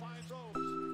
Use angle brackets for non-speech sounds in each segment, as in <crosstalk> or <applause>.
finds those.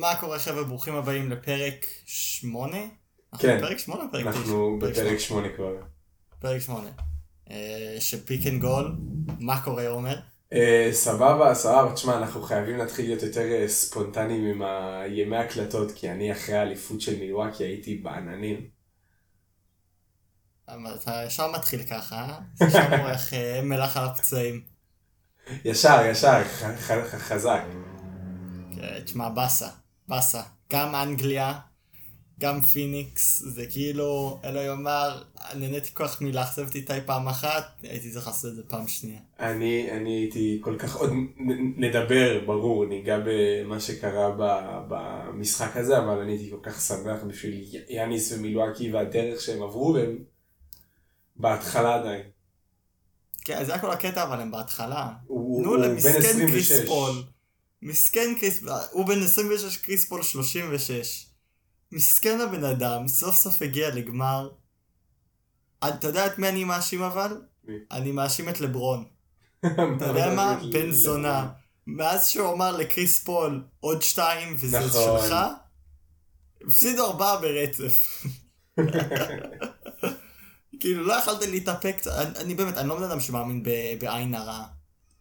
מה קורה חבר'ה? ברוכים הבאים לפרק שמונה? אנחנו כן. בפרק שמונה או פרק תשע? אנחנו פרק בפרק שמונה. שמונה כבר. פרק שמונה. אה, של Pick and Goal, מה קורה עומר? אה, סבבה, סבבה, תשמע, אנחנו חייבים להתחיל להיות יותר אה, ספונטניים עם הימי הקלטות, כי אני אחרי האליפות של מילווקי הייתי בעננים. אתה ישר מתחיל ככה, אה? ישר מורח אה, מלח על הפצעים. ישר, ישר, חזק. כן, תשמע, באסה, באסה. גם אנגליה, גם פיניקס, זה כאילו, אלוהים אמר, נהניתי כל כך מלאכזב איתי פעם אחת, הייתי צריך לעשות את זה פעם שנייה. אני, אני הייתי כל כך, עוד נדבר, ברור, ניגע במה שקרה ב- במשחק הזה, אבל אני הייתי כל כך שמח בשביל יאניס ומילואקי והדרך שהם עברו, והם בהתחלה עדיין. כן, זה היה כל הקטע, אבל הם בהתחלה. הוא נו הוא למסכן 26. קריס פול. מסכן קריס הוא בן 26, קריס פול 36. מסכן הבן אדם, סוף סוף הגיע לגמר. אתה יודע את מי אני מאשים אבל? מי? אני מאשים את לברון. <laughs> אתה יודע מה? בן זונה. מאז שהוא אמר לקריס פול עוד שתיים וזה נכון. שלך, הפסידו ארבעה ברצף. <laughs> <laughs> כאילו לא יכלת להתאפק. אני, אני באמת, אני לא בן אדם שמאמין בעין הרע,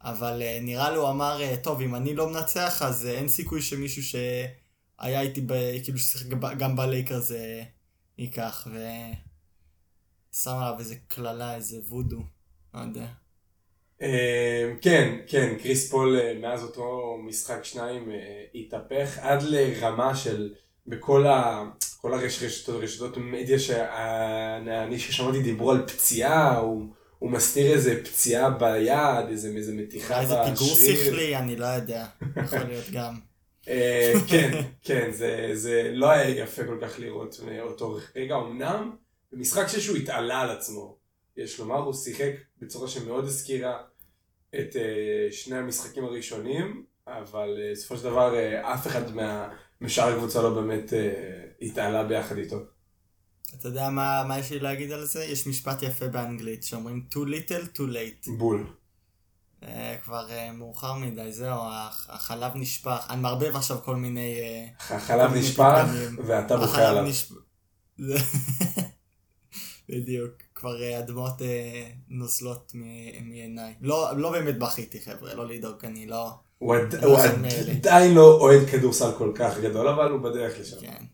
אבל uh, נראה לי הוא אמר, uh, טוב, אם אני לא מנצח אז uh, אין סיכוי שמישהו שהיה איתי, ב, כאילו ששיחק גם בלייקרס uh, ייקח, ו... שם עליו איזה קללה, איזה וודו, לא יודע. אה, כן, כן, קריס פול אה, מאז אותו משחק שניים אה, התהפך עד לרמה של בכל הרשתות, רשתות מדיה שאני ששמעתי דיברו על פציעה, הוא, הוא מסתיר איזה פציעה ביד, איזה, איזה מתיחה בשריר. איזה פיגור שכלי, אני לא יודע, יכול להיות גם. אה, כן, כן, זה, זה לא היה יפה כל כך לראות אותו רגע, אמנם במשחק שהוא התעלה על עצמו, יש לומר, הוא שיחק בצורה שמאוד הזכירה את אה, שני המשחקים הראשונים, אבל אה, בסופו של דבר אה, אף אחד מה, משאר הקבוצה לא באמת אה, התעלה ביחד איתו. אתה יודע מה, מה יש לי להגיד על זה? יש משפט יפה באנגלית שאומרים too little too late. בול. אה, כבר אה, מאוחר מדי, זהו, הח- החלב נשפך. אני מערבב עכשיו כל מיני... אה, החלב כל נשפך. ואתה בוכה עליו. נשפ- <laughs> בדיוק, כבר הדמעות נוזלות מעיניי. לא, לא באמת בכיתי חבר'ה, לא לדאוג, אני לא... הוא לא. עדיין לא אוהד כדורסל כל כך גדול, אבל הוא בדרך לשם. כן.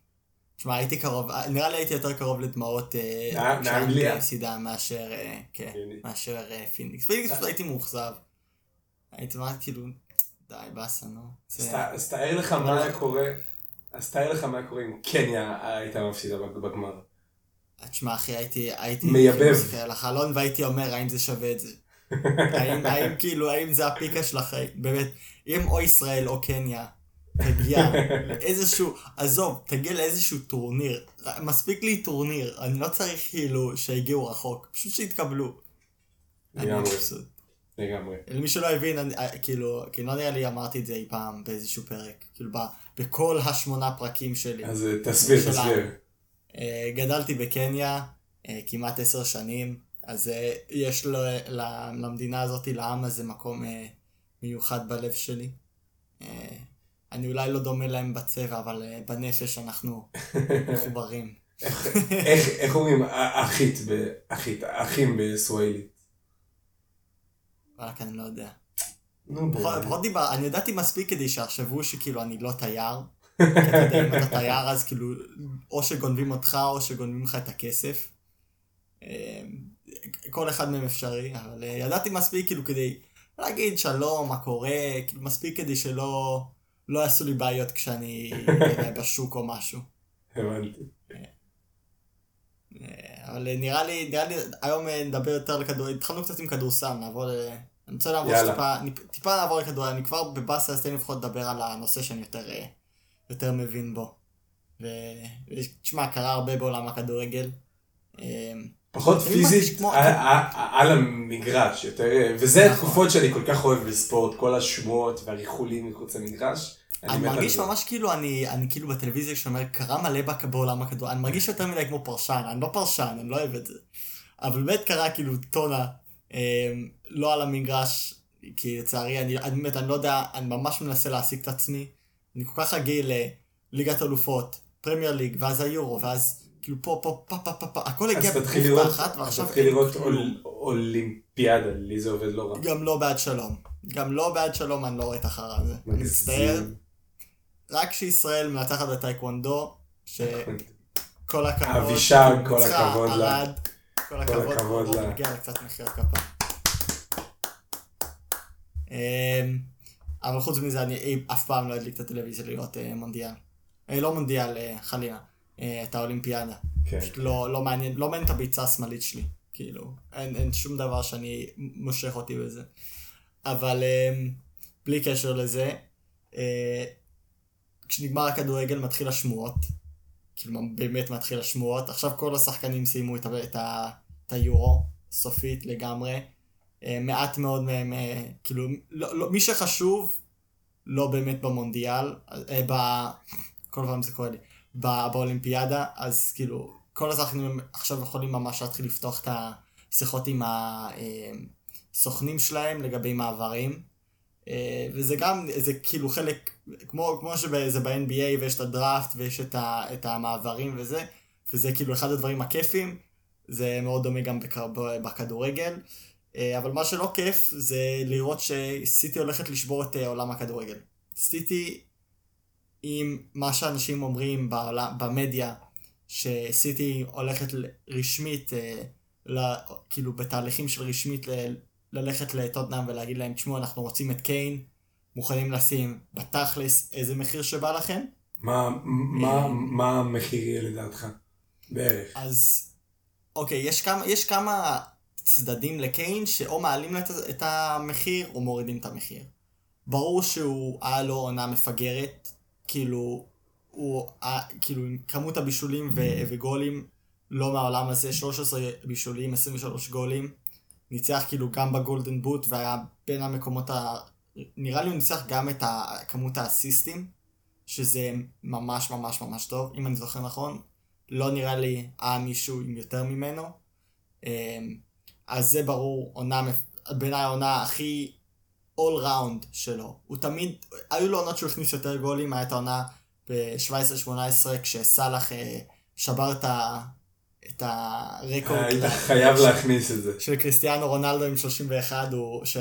תשמע, הייתי קרוב, נראה לי הייתי יותר קרוב לדמעות אה, כשאנגליה מאנגליה? הפסידה מאשר, אה, כן. מאשר אה, פיניקס. פיניקס פשוט הייתי מאוכזב. הייתי אומר כאילו, די, באסה, נו. אז תאר לך מה היה קורה, אז תאר לך מה היה קורה אם קניה הייתה מפסידה בגמר. תשמע אחי, הייתי, הייתי, מייבב. כאילו על החלון והייתי אומר האם זה שווה את זה. <laughs> האם, האם כאילו, האם זה ה peak של החיים, באמת, אם או ישראל או קניה תגיע לאיזשהו, עזוב, תגיע לאיזשהו טורניר, מספיק לי טורניר, אני לא צריך כאילו שיגיעו רחוק, פשוט שיתקבלו. לגמרי. לגמרי. למי שלא הבין, אני, אה, כאילו, כי לא נראה לי אמרתי את זה אי פעם באיזשהו פרק, כאילו ב, בכל השמונה פרקים שלי. אז אה, תסביר. תסביר. אה, גדלתי בקניה כמעט עשר שנים, אז יש לו, למדינה הזאת, לעם הזה, מקום מיוחד בלב שלי. אני אולי לא דומה להם בצבע, אבל אה, בנפש אנחנו <laughs> מחוברים. איך- אומרים אחית, אחית, אחים בסוואילית? רק אני לא יודע. פחות דיבר, אני ידעתי מספיק כדי שיחשבו שכאילו אני לא תייר. כי אתה יודע, אם אתה תייר אז כאילו, או שגונבים אותך או שגונבים לך את הכסף. אה, כל אחד מהם אפשרי, אבל אה, ידעתי מספיק כאילו כדי להגיד שלום, מה קורה, כאילו מספיק כדי שלא לא יעשו לי בעיות כשאני <laughs> בשוק או משהו. הבנתי. אה, אבל אה, נראה לי, נראה לי, היום אה, נדבר יותר על כדור, התחלנו קצת עם כדורסל, נעבור ל... אני רוצה לעבור יאללה. טיפה, לעבור לכדורגל, אני כבר בבאסה, אז תן לי לפחות לדבר על הנושא שאני יותר, אה, יותר מבין בו. ותשמע, קרה הרבה בעולם הכדורגל. פחות פיזית כמו- על- על על המגרש, יותר, וזה נכון. התקופות שאני כל כך אוהב בספורט, כל השמועות והריכולים מחוץ למגרש. אני מרגיש. ממש כאילו אני, אני כאילו בטלוויזיה שאומר קרה מלא בק- בעולם הכדורגל, אני מרגיש יותר מדי כמו פרשן, אני לא פרשן, אני לא אוהב את זה. אבל באמת קרה כאילו טונה, אה, לא על המגרש, כי לצערי, אני, אני באמת, אני לא יודע, אני ממש מנסה להעסיק את עצמי. אני כל כך רגיל לליגת אלופות, פרמייר ליג, ואז היורו, ואז כאילו פה, פה, פה, פה, פה, פה, הכל הגיע אז תתחיל לראות, אחת, אז ועכשיו תתחיל אין לראות. אול- אולימפיאדה, לי זה עובד לא רע. גם לא בעד שלום. גם לא בעד שלום, אני לא רואה את החרא הזה. אני מצטער. רק כשישראל מנצחת בטייקוונדו, שכל הכבוד. אבישג, כל הכבוד לה. כל הכבוד, לה. נגיע לה קצת מחיאות כפיים. אמ, אבל חוץ מזה, אני אף פעם לא אדליק את הטלוויזיה לראות אה, מונדיאל. אה, לא מונדיאל, אה, חלילה. את האולימפיאדה. כן. פשוט לא, לא מעניין, לא מעניין את הביצה השמאלית שלי. כאילו, אין, אין שום דבר שאני מושך אותי בזה. אבל אמ, בלי קשר לזה, כשנגמר הכדורגל מתחיל השמועות. כאילו, באמת מתחיל השמועות. עכשיו כל השחקנים סיימו את, את, את היורו, סופית לגמרי. אה, מעט מאוד מהם, אה, כאילו, לא, לא, מי שחשוב, לא באמת במונדיאל, אה, ב... כל פעם זה קורה לי. בא- באולימפיאדה, אז כאילו, כל השחקנים עכשיו יכולים ממש להתחיל לפתוח את השיחות עם הסוכנים שלהם לגבי מעברים. אה, וזה גם, זה כאילו חלק, כמו, כמו שזה ב-NBA ויש את הדראפט ויש את, ה, את המעברים וזה, וזה כאילו אחד הדברים הכיפים, זה מאוד דומה גם בכ, בכדורגל. אה, אבל מה שלא כיף זה לראות שסיטי הולכת לשבור את אה, עולם הכדורגל. סיטי עם מה שאנשים אומרים בעולם, במדיה, שסיטי הולכת רשמית, ל, כאילו בתהליכים של רשמית ללכת לטוטנאם ולהגיד להם, תשמעו, אנחנו רוצים את קיין, מוכנים לשים בתכלס איזה מחיר שבא לכם, מה- מה- מה המחיר יהיה לדעתך? בערך. אז אוקיי, יש כמה, יש כמה צדדים לקיין שאו מעלים את, את המחיר או מורידים את המחיר. ברור שהוא, היה לו עונה מפגרת, כאילו, הוא, ה- כאילו, כמות הבישולים ו, וגולים לא מהעולם הזה, 13 בישולים, 23 גולים. ניצח כאילו גם בגולדן בוט והיה בין המקומות ה... נראה לי הוא ניצח גם את כמות האסיסטים, שזה ממש ממש ממש טוב, אם אני זוכר נכון. לא נראה לי היה מישהו עם יותר ממנו. אמ, אז זה ברור, עונה, בעיניי העונה הכי all round שלו. הוא תמיד, היו לו עונות שהוא הכניס יותר גולים, היה את העונה ב-17-18 כשסאלח אה, שבר את, ה, את הרקורד היית ל- חייב להכניס את זה. של קריסטיאנו רונלדו עם 31, הוא, ש...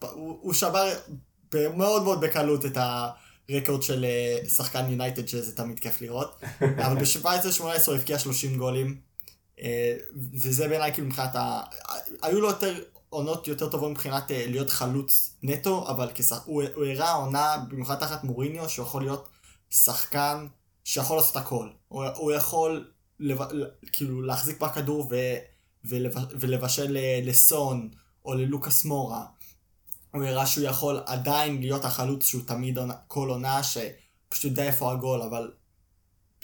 הוא, הוא שבר מאוד מאוד בקלות את הרקורד של אה, שחקן יונייטד, שזה תמיד כיף לראות. <laughs> אבל ב-17-18 הוא הבקיע 30 גולים, אה, וזה בעיניי כאילו מבחינת ה... היו לו יותר עונות יותר טובות מבחינת אה, להיות חלוץ נטו, אבל כשח... הוא, הוא הראה עונה, במיוחד תחת מוריניו, שהוא יכול להיות שחקן שיכול לעשות הכל. הוא, הוא יכול לב... כאילו להחזיק בכדור ו... ולב... ולבשל ל- לסון או ללוקאס מורה. הוא הראה שהוא יכול עדיין להיות החלוץ שהוא תמיד עונה, כל עונה שפשוט יודע איפה הגול, אבל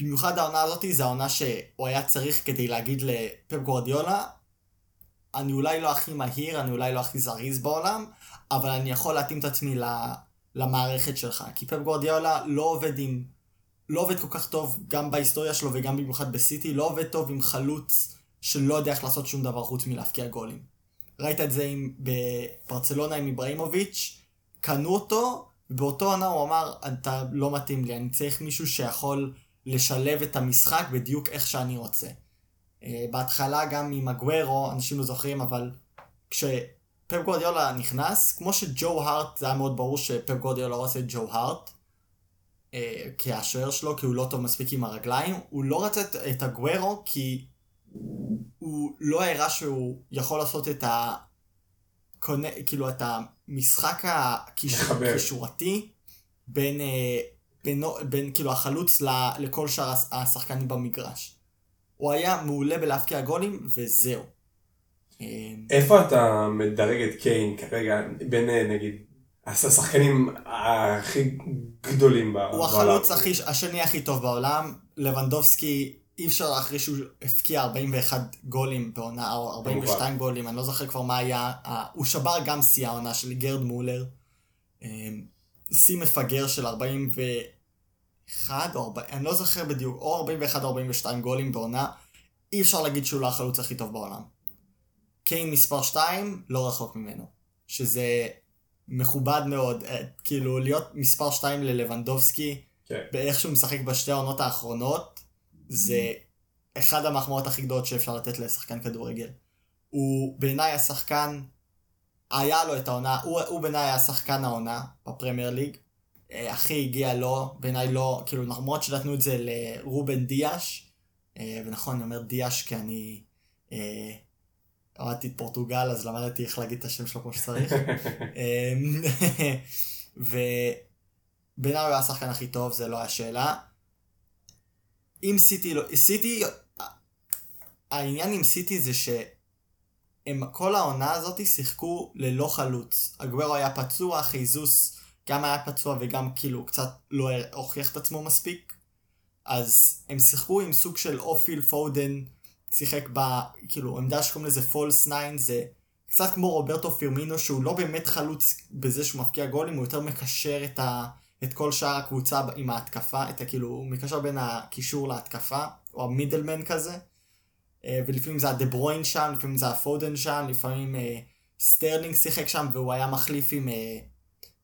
במיוחד העונה הזאתי זה העונה שהוא היה צריך כדי להגיד לפפ גורדיולה, אני אולי לא הכי מהיר, אני אולי לא הכי זריז בעולם, אבל אני יכול להתאים את עצמי למערכת שלך. כי פפ גורדיולה לא עובד עם... לא עובד כל כך טוב גם בהיסטוריה שלו וגם במיוחד בסיטי, לא עובד טוב עם חלוץ שלא יודע איך לעשות שום דבר חוץ מלהבקיע גולים. ראית את זה עם, בברצלונה עם איבראימוביץ', קנו אותו, ובאותו עונה הוא אמר, אתה לא מתאים לי, אני צריך מישהו שיכול לשלב את המשחק בדיוק איך שאני רוצה. אה, בהתחלה גם עם הגוורו, אנשים לא זוכרים, אבל כשפפ גורדיולה נכנס, כמו שג'ו הארט, זה היה מאוד ברור שפפ גורדיולה לא רוצה את ג'ו הארט, אה, כהשוער שלו, כי הוא לא טוב מספיק עם הרגליים, הוא לא רצה את, את הגוורו, כי הוא לא הראה שהוא יכול לעשות את ה... קונה, כאילו את המשחק מחבר. הקישורתי בין, אה, בין, בין כאילו החלוץ ל, לכל שאר הש- השחקנים במגרש. הוא היה מעולה בלהבקיע גולים וזהו. אה, איפה אתה מדרג את קיין כרגע בין נגיד השחקנים הכי גדולים ב- הוא בעולם? החלוץ הכי, השני הכי טוב בעולם, לבנדובסקי אי אפשר להכריז שהוא הפקיע 41 גולים בעונה, או 42 גולים, אני לא זוכר כבר מה היה, הוא שבר גם שיא העונה של גרד מולר, אה, שיא מפגר של 41 או 40, אני לא זוכר בדיוק, או 41 או 42 גולים בעונה, אי אפשר להגיד שהוא לא החלוץ הכי טוב בעולם. קיין מספר 2, לא רחוק ממנו, שזה מכובד מאוד, אה, כאילו להיות מספר 2 ללבנדובסקי, כן. באיך שהוא משחק בשתי העונות האחרונות, זה אחד המחמאות הכי גדולות שאפשר לתת לשחקן כדורגל. הוא בעיניי השחקן, היה לו את העונה, הוא, הוא בעיניי היה שחקן העונה בפרמייר ליג. אה, הכי הגיע לו, בעיניי לא, כאילו למרות שנתנו את זה לרובן דיאש, אה, ונכון, אני אומר דיאש כי אני אוהדתי את פורטוגל, אז למדתי איך להגיד את השם שלו כמו שצריך. <laughs> אמ, <laughs> ובעיניי הוא השחקן הכי טוב, זה לא השאלה. אם סיטי לא... סיטי... העניין עם סיטי זה שהם כל העונה הזאת שיחקו ללא חלוץ. הגוורו היה פצוע, חייזוס גם היה פצוע וגם כאילו קצת לא הוכיח את עצמו מספיק. אז הם שיחקו עם סוג של או פיל פודן, שיחק ב... כאילו עמדה שקוראים לזה false 9, זה קצת כמו רוברטו פירמינו שהוא לא באמת חלוץ בזה שהוא מבקיע גולים, הוא יותר מקשר את, ה... את כל שאר הקבוצה עם ההתקפה, את ה... כאילו, הוא מקשר בין הקישור להתקפה, או ה middleman כזה. אה, ולפעמים זה הדה ברוין שם, לפעמים זה הפודן שם, לפעמים אה, סטרלינג שיחק שם והוא היה מחליף עם, אה,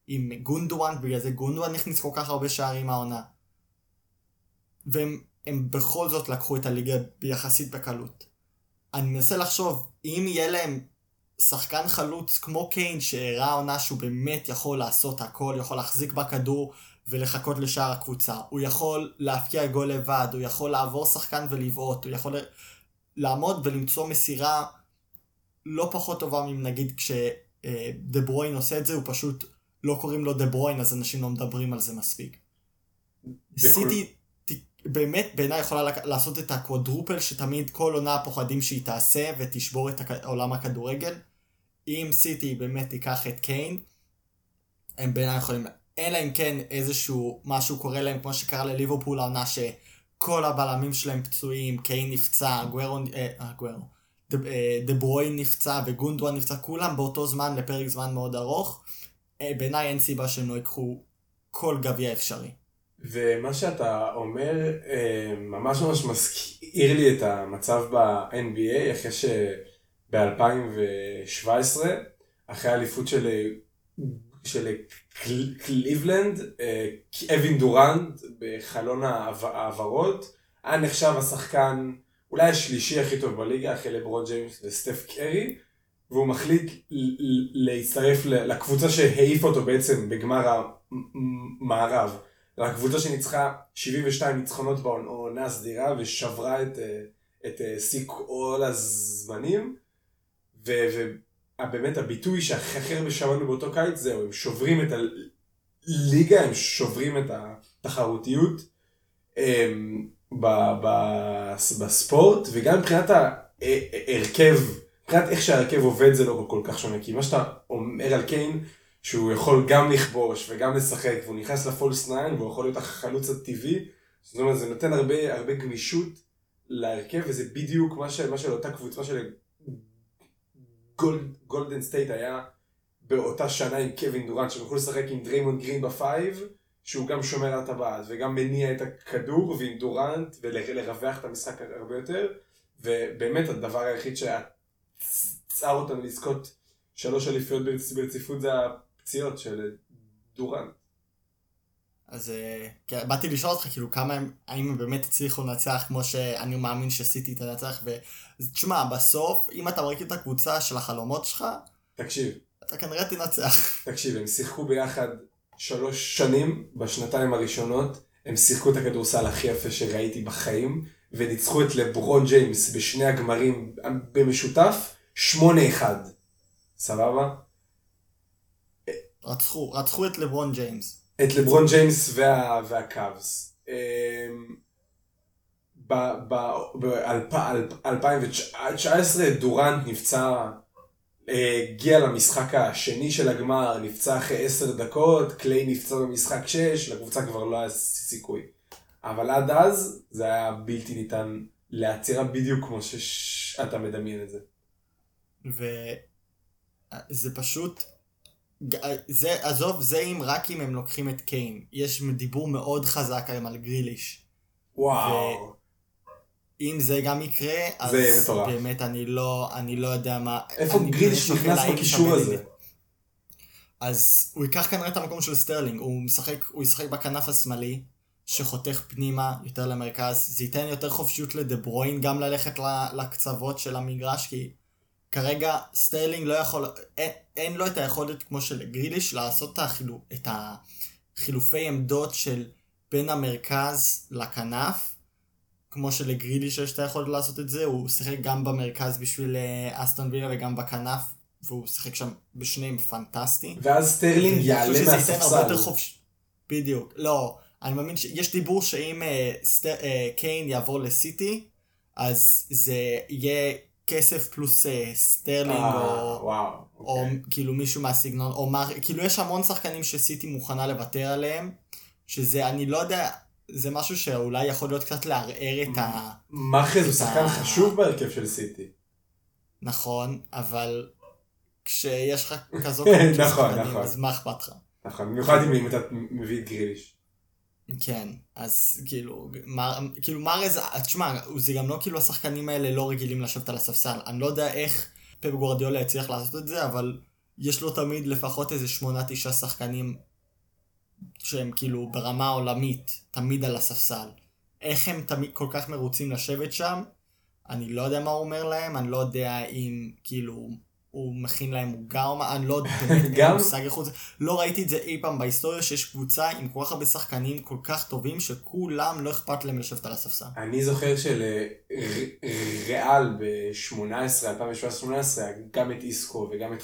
עם גונדואן, בגלל זה גונדואן הכניס כל כך הרבה שערים העונה. והם הם בכל זאת לקחו את הליגה ביחסית בקלות. אני מנסה לחשוב, אם יהיה להם שחקן חלוץ כמו קיין שהראה עונה שהוא באמת יכול לעשות הכל, יכול להחזיק בכדור ולחכות לשאר הקבוצה. הוא יכול להפקיע גול לבד, הוא יכול לעבור שחקן ולבעוט, הוא יכול לעמוד ולמצוא מסירה לא פחות טובה מנגיד כשדה ברוין עושה את זה, הוא פשוט לא קוראים לו דה ברוין אז אנשים לא מדברים על זה מספיק. בכל- סיטי באמת בעיניי יכולה לעשות את הקוודרופל שתמיד כל עונה פוחדים שהיא תעשה ותשבור את עולם הכדורגל. אם סיטי באמת תיקח את קיין, הם בעיניי יכולים, אלא אם כן איזשהו משהו קורה להם כמו שקרה לליברפול העונה שכל הבלמים שלהם פצועים, קיין נפצע, גוורו, אה, גוורו, דה- אה, דה ברוין נפצע וגונדואן נפצע, כולם באותו זמן לפרק זמן מאוד ארוך. אה, בעיניי אין סיבה שהם לא ייקחו כל גביע אפשרי. ומה שאתה אומר אה, ממש ממש מזכיר לי את המצב ב-NBA אחרי שב-2017 אחרי האליפות של, של קל- קליבלנד אה, קווין דורנט בחלון העב- העברות היה נחשב השחקן אולי השלישי הכי טוב בליגה אחרי לברון ג'יימס וסטף קרי והוא מחליט להצטרף לקבוצה שהעיפה אותו בעצם בגמר המערב. הקבוצה שניצחה 72 ניצחונות בעונה הסדירה ושברה את, אה, את אה, שיא כל הזמנים. ובאמת הביטוי שהכי הרבה שמענו באותו קיץ זהו, הם שוברים את הליגה, הם שוברים את התחרותיות הם, ב- ב- בספורט, וגם מבחינת ההרכב, מבחינת איך שההרכב עובד זה לא כל כך שונה, כי מה שאתה אומר על קיין, שהוא יכול גם לכבוש וגם לשחק, והוא נכנס לפולס 9 והוא יכול להיות החלוץ הטבעי, זאת אומרת זה נותן הרבה, הרבה גמישות להרכב, וזה בדיוק מה, ש, מה שלאותה קבוצה של גולד, גולדן סטייט היה באותה שנה עם קווין דורנט, שהם יכלו לשחק עם דריימונד גרין ב five, שהוא גם שומר על הטבעת וגם מניע את הכדור ועם דורנט ולרווח את המשחק הרבה יותר, ובאמת הדבר היחיד שעצר אותנו לזכות שלוש אליפויות ברצ- ברציפות זה הפציעות של דורנט. אז אה, כן, באתי לשאול אותך, כאילו, כמה הם, האם הם באמת הצליחו לנצח כמו שאני מאמין שסיטי תנצח, ותשמע, בסוף, אם אתה מרכיב את הקבוצה של החלומות שלך, תקשיב, אתה כנראה תנצח. <laughs> תקשיב, הם שיחקו ביחד שלוש שנים בשנתיים הראשונות, הם שיחקו את הכדורסל הכי יפה שראיתי בחיים, וניצחו את לברון ג'יימס בשני הגמרים במשותף, 8-1. סבבה? רצחו, רצחו את לברון ג'יימס. את לברון ג'יימס וה, והקאבס. אמ, ב-2019 דורנט נפצע, אה, הגיע למשחק השני של הגמר, נפצע אחרי 10 דקות, קליי נפצע במשחק 6, לקבוצה כבר לא היה סיכוי. אבל עד אז זה היה בלתי ניתן לעצירה בדיוק כמו שאתה מדמיין את זה. וזה פשוט, זה, עזוב, זה אם רק אם הם לוקחים את קיין. יש דיבור מאוד חזק היום על גריליש. וואו. אם זה גם יקרה, אז זה מטורף. באמת אני לא, אני לא יודע מה... איפה גריליש נכנס בקישור הזה? זה. אז הוא ייקח כנראה את המקום של סטרלינג, הוא משחק, הוא ישחק בכנף השמאלי, שחותך פנימה יותר למרכז, זה ייתן יותר חופשיות לדה ברוין גם ללכת לקצוות של המגרש, כי כרגע סטרלינג לא יכול, אין, אין לו את היכולת כמו של גריליש לעשות את, החילו, את החילופי עמדות של בין המרכז לכנף, כמו שלגריליש יש את היכולת לעשות את זה, הוא שיחק גם במרכז בשביל אה, אסטון וילה וגם בכנף, והוא שיחק שם בשניהם פנטסטי. ואז סטרלינג יעלה מהספסל. חופש... בדיוק. לא, אני מאמין שיש דיבור שאם אה, סט... אה, קיין יעבור לסיטי, אז זה יהיה כסף פלוס אה, סטרלינג אה, או... וואו. או אוקיי. כאילו מישהו מהסגנון, או מה, כאילו יש המון שחקנים שסיטי מוכנה לוותר עליהם, שזה, אני לא יודע, זה משהו שאולי יכול להיות קצת לערער את ה... מאחז הוא שחקן ה- חשוב בהרכב של סיטי. נכון, אבל כשיש לך כזו <laughs> נכון, נכון. אז מה אכפת לך? נכון, במיוחד אם אתה מביא את גריליש. כן, אז כאילו, מר, כאילו מרז, תשמע, זה גם לא כאילו השחקנים האלה לא רגילים לשבת על הספסל. אני לא יודע איך פפ גורדיולה הצליח לעשות את זה, אבל יש לו תמיד לפחות איזה שמונה תשעה שחקנים שהם כאילו ברמה עולמית, תמיד על הספסל. איך הם תמיד כל כך מרוצים לשבת שם, אני לא יודע מה הוא אומר להם, אני לא יודע אם כאילו הוא מכין להם עוגה או מה, אני לא יודע, <laughs> מושג איך הוא זה. לא ראיתי את זה אי פעם בהיסטוריה שיש קבוצה עם כל כך הרבה שחקנים כל כך טובים שכולם לא אכפת להם לשבת על הספסל. אני זוכר שלריאל ב-18, 2017-2018, היה גם את איסקו וגם את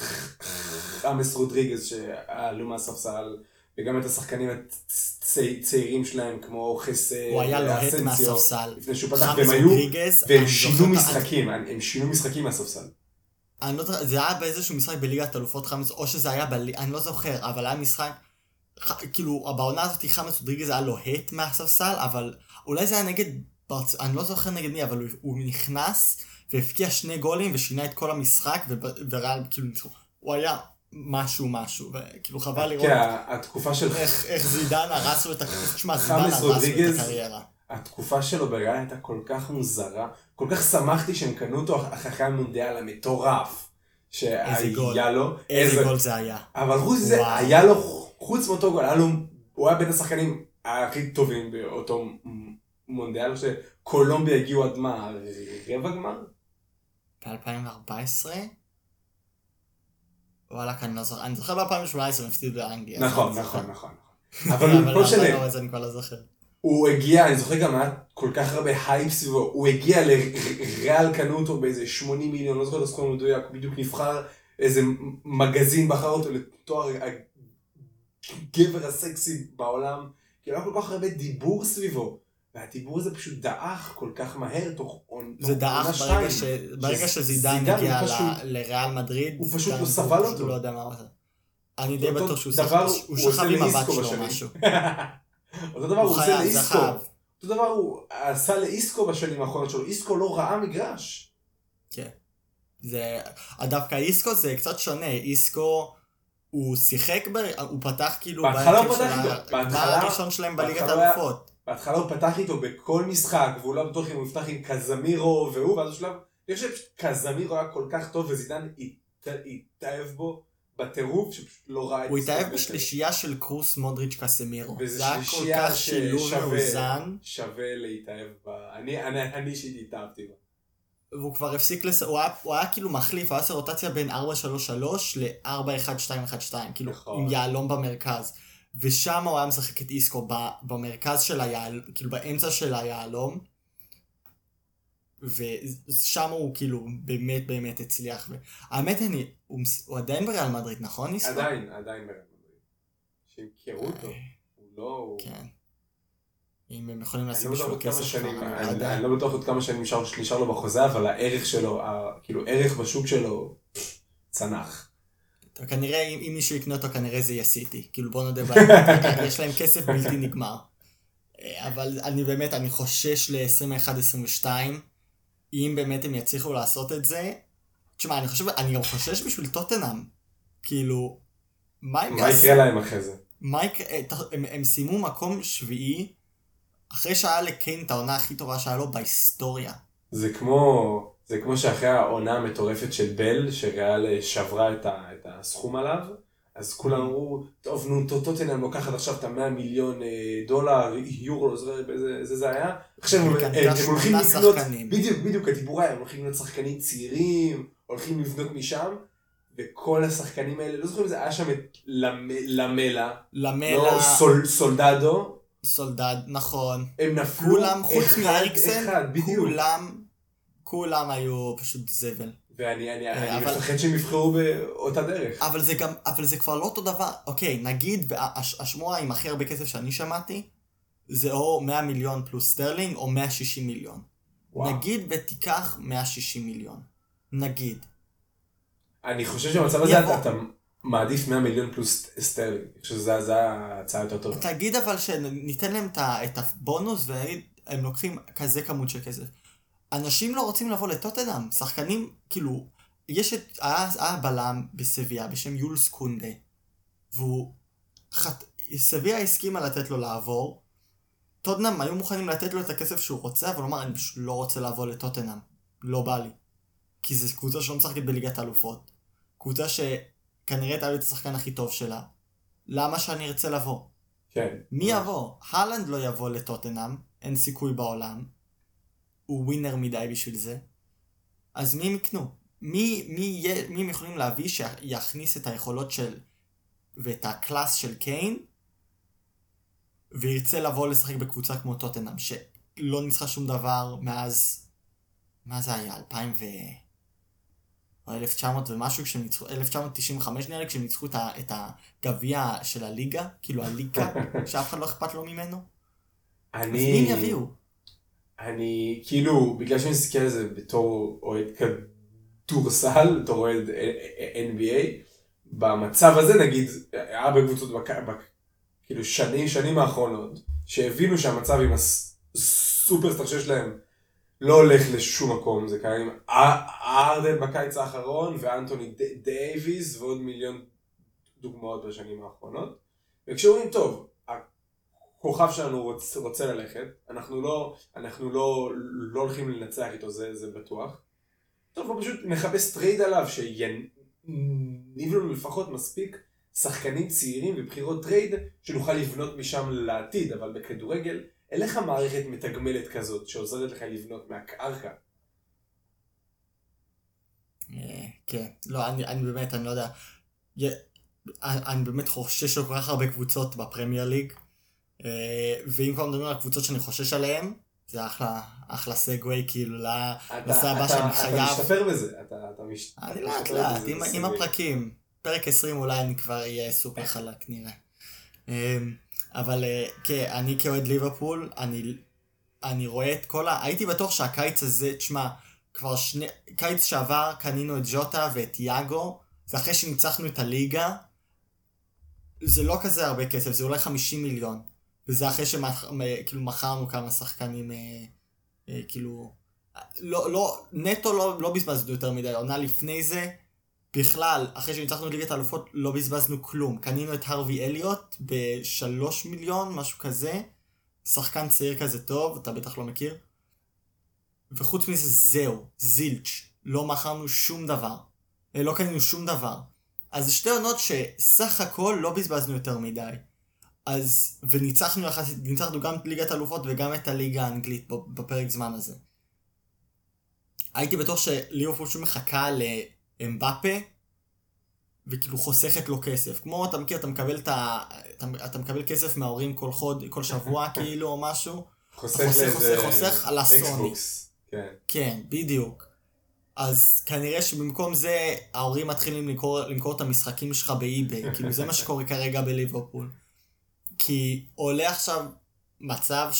חמאס רודריגז שעלו מהספסל, וגם את השחקנים הצעירים שלהם כמו חסה, הוא היה לוהט מהספסל. לפני שהוא פתח, והם היו, והם שינו משחקים, הם שינו משחקים מהספסל. אני לא זוכר, זה היה באיזשהו משחק בליגת אלופות חמאס, או שזה היה ב... אני לא זוכר, אבל היה משחק, ח- כאילו, בעונה הזאת חמאס רודריגז היה לוהט מהספסל, אבל אולי זה היה נגד, ברצ... אני לא זוכר נגד מי, אבל הוא, הוא נכנס והבקיע שני גולים ושינה את כל המשחק, וב- וריאל כאילו. הוא היה משהו משהו, וכאילו חבל לראות כן, התקופה של איך, איך זידן הרס לו את הקריירה, תשמע, זידן הרס לו את הקריירה. התקופה שלו בריאל הייתה כל כך מוזרה, כל כך שמחתי שהם קנו אותו אחרי המונדיאל המטורף. שהיה לו, איזה גול זה היה. אבל חוץ מזה. היה לו, חוץ מאותו גול, היה לו, הוא היה בין השחקנים הכי טובים באותו מונדיאל, שקולומביה הגיעו עד מה, רבע גמר? ב-2014? וואלק, אני לא זוכר. אני זוכר ב-2018 הם הפסידו לאנגליה. נכון, אני נכון, זוכר. נכון. אבל לא משנה, זה אני כבר לא זוכר. הוא הגיע, אני זוכר גם היה כל כך הרבה הייפ סביבו, הוא הגיע לריאל קנו אותו באיזה 80 מיליון, לא זוכר את הסכום המדויק, הוא בדיוק נבחר, איזה מגזין בחר אותו לתואר הגבר הסקסי בעולם, כאילו היה כל כך הרבה דיבור סביבו, והדיבור הזה פשוט דעך כל כך מהר תוך עונה זה דעך שתיים. ברגע ש- ברגע שזידן זידן, הגיע הוא פשוט- לריאל מדריד. הוא פשוט לא סבל הוא אותו. לא יודע מה הוא עושה. אני די בטוח שהוא הוא הוא שכב עם הבת שלו בשנים. משהו. <laughs> אותו דבר הוא עושה לאיסקו. אותו דבר הוא עשה לאיסקו בשנים האחרונות שלו, איסקו לא ראה מגרש. כן. זה, דווקא איסקו זה קצת שונה, איסקו הוא שיחק, ב, הוא פתח כאילו, בהתחלה הוא פתח איתו, בהתחלה- הראשון שלהם בליגת האלופות. בהתחלה הוא פתח איתו בכל משחק, והוא לא בטוח אם הוא יפתח עם קזמירו והוא, ואז בשלב, אני חושב שקזמירו היה כל כך טוב וזידן הת- התאהב בו, בטירוף, שפשוט לא ראה את הוא סקוט התאהב. בשלישייה של קרוס מודריץ' קסמירו. וזה זה שלישייה ששווה-. שווה להתאהב בה. אני אישית התאהבתי בה. והוא כבר הפסיק לס... הוא היה, הוא היה כאילו מחליף, הוא היה עושה רוטציה בין 4-3-3 ל-4-1-2-1-2, כאילו נכון. עם יהלום במרכז. ושם הוא היה משחק את איסקו ב, במרכז של היהלום, כאילו באמצע של היהלום. ושם הוא כאילו באמת באמת הצליח. האמת אני, הוא, הוא עדיין בריאל מדריד, נכון איסקו? עדיין, עדיין בריאל מדריד. שימכרו אותו. הוא לא... כן. אם הם יכולים לשים לא בשביל כסף אני לא בטוח עוד כמה שנים נשאר לו בחוזה, אבל הערך שלו, כאילו ערך בשוק שלו, צנח. טוב, כנראה אם, אם מישהו יקנה אותו כנראה זה יהיה סיטי. כאילו בוא נודה באמת, <laughs> יש להם כסף בלתי נגמר. אה, אבל אני באמת, אני חושש ל-21-22, אם באמת הם יצליחו לעשות את זה. תשמע, אני חושב, אני גם חושש בשביל טוטנאם. כאילו, מה הם מה יעשו? יקרה להם אחרי זה? מה יקרה? אה, הם, הם סיימו מקום שביעי, אחרי שהיה לקיין את העונה הכי טובה שהיה לו בהיסטוריה. זה כמו, זה כמו שאחרי העונה המטורפת של בל, שריאל שברה את, ה, את הסכום עליו, אז כולם אמרו, טוב נו, טו- טוטנאם לוקחת עכשיו את המאה מיליון אה, דולר, יורו, לא באיזה זה זה היה, עכשיו הם, הולכים לקנות. בדיוק, בדיוק, הדיבור היה, הם הולכים לקנות שחקנים צעירים, הולכים לבנות משם, וכל השחקנים האלה, לא זוכר אם זה היה שם את למ- למלה, למלה, לא סול, סולדדו, סולדד, נכון. הם נפלו כולם, חוץ מאריקסן. כולם, כולם היו פשוט זבל. ואני אני, אה, אני אבל- מפחד שהם יבחרו באותה דרך. אבל זה גם, אבל זה כבר לא אותו דבר. אוקיי, נגיד, הש- השמועה עם הכי הרבה כסף שאני שמעתי, זה או 100 מיליון פלוס סטרלינג, או 160 מיליון. וואו. נגיד ותיקח 160 מיליון. נגיד. אני חושב שבמצב הזה יבוא. אתה, אתה מעדיף 100 מיליון פלוס סטרלינג. אני חושב שזו ההצעה יותר טובה. תגיד אבל שניתן להם את הבונוס ונגיד, הם לוקחים כזה כמות של כסף. אנשים לא רוצים לבוא לטוטנאם, שחקנים, כאילו, יש את, היה, היה בלם בסביה בשם יולס קונדה, והוא, חת, סביה הסכימה לתת לו לעבור, טוטנאם היו מוכנים לתת לו את הכסף שהוא רוצה, אבל הוא אמר, אני פשוט לא רוצה לבוא לטוטנאם, לא בא לי. כי זו קבוצה שלא משחקת בליגת האלופות. קבוצה שכנראה לי את השחקן הכי טוב שלה. למה שאני ארצה לבוא? כן. מי יבוא? הלנד לא יבוא לטוטנאם, אין סיכוי בעולם. הוא ווינר מדי בשביל זה. אז מי הם יקנו? מי, מי, מי הם יכולים להביא שיכניס את היכולות של... ואת הקלאס של קיין, וירצה לבוא לשחק בקבוצה כמו טוטנאם, שלא ניצחה שום דבר מאז... מה זה היה? 2000 ו... או 1900 ומשהו, כשהם ניצחו, 1995 נראה לי, כשהם ניצחו את, את הגביע של הליגה, כאילו הליגה, <laughs> שאף אחד לא אכפת לו ממנו. אז אני... מי הם יביאו? אני, כאילו, בגלל שאני מסתכל על זה בתור אוהד כדורסל, בתור אוהד NBA, במצב הזה נגיד, היה הרבה קבוצות. כאילו שנים, שנים האחרונות, שהבינו שהמצב עם הסופרסטאר שיש להם לא הולך לשום מקום, זה קרה עם ארדן בקיץ האחרון, ואנטוני דייוויס, ועוד מיליון דוגמאות בשנים האחרונות. וכשאומרים, טוב, הכוכב שלנו רוצ, רוצה ללכת, אנחנו לא, אנחנו לא, לא הולכים לנצח איתו, זה, זה בטוח. טוב, בוא פשוט נחפש טרייד עליו, שיניב לנו לפחות מספיק שחקנים צעירים ובחירות טרייד, שנוכל לבנות משם לעתיד, אבל בכדורגל, אין לך מערכת מתגמלת כזאת, שעוזרת לך לבנות מהקרקע. אה, כן, לא, אני, אני באמת, אני לא יודע. אני, אני באמת חושש על כל כך הרבה קבוצות בפרמייר ליג. אה, ואם כבר מדברים על קבוצות שאני חושש עליהן, זה אחלה, אחלה סגווי, כאילו, לנושא הבא שאני אתה חייב. משתפר בזה, אתה, אתה מש... אני אתה לאט לאט, בזה, עם, עם. הפרקים. פרק 20 אולי אני כבר אהיה סופר חלק נראה. אמ, אבל אה, כן, אני כאוהד ליברפול, אני, אני רואה את כל ה... הייתי בטוח שהקיץ הזה, תשמע, כבר שני... קיץ שעבר קנינו את ג'וטה ואת יאגו, זה אחרי שניצחנו את הליגה. זה לא כזה הרבה כסף, זה אולי 50 מיליון. וזה אחרי שכאילו מכרנו כמה שחקנים, אה, אה, כאילו... לא, לא, נטו לא, לא בזבזנו יותר מדי, עונה לפני זה, בכלל, אחרי שניצחנו את ליגת האלופות, לא בזבזנו כלום. קנינו את הרווי אליוט בשלוש מיליון, משהו כזה. שחקן צעיר כזה טוב, אתה בטח לא מכיר. וחוץ מזה, זהו, זילץ'. לא מכרנו שום דבר. אה, לא קנינו שום דבר. אז שתי עונות שסך הכל לא בזבזנו יותר מדי. אז, וניצחנו יחסית, ניצחנו גם את ליגת האלופות וגם את הליגה האנגלית בפרק זמן הזה. הייתי בטוח שליברפול פשוט מחכה לאמבפה, וכאילו חוסכת לו כסף. כמו, אתה מכיר, אתה מקבל, את ה... אתה, אתה מקבל כסף מההורים כל חוד, כל שבוע <laughs> כאילו או משהו. חוסך חוסך, לאיזה חוסך, חוסך על הסוני. כן. כן, בדיוק. אז כנראה שבמקום זה ההורים מתחילים למכור, למכור את המשחקים שלך באי-ביי, כאילו זה מה שקורה כרגע בליברפול. כי עולה עכשיו מצב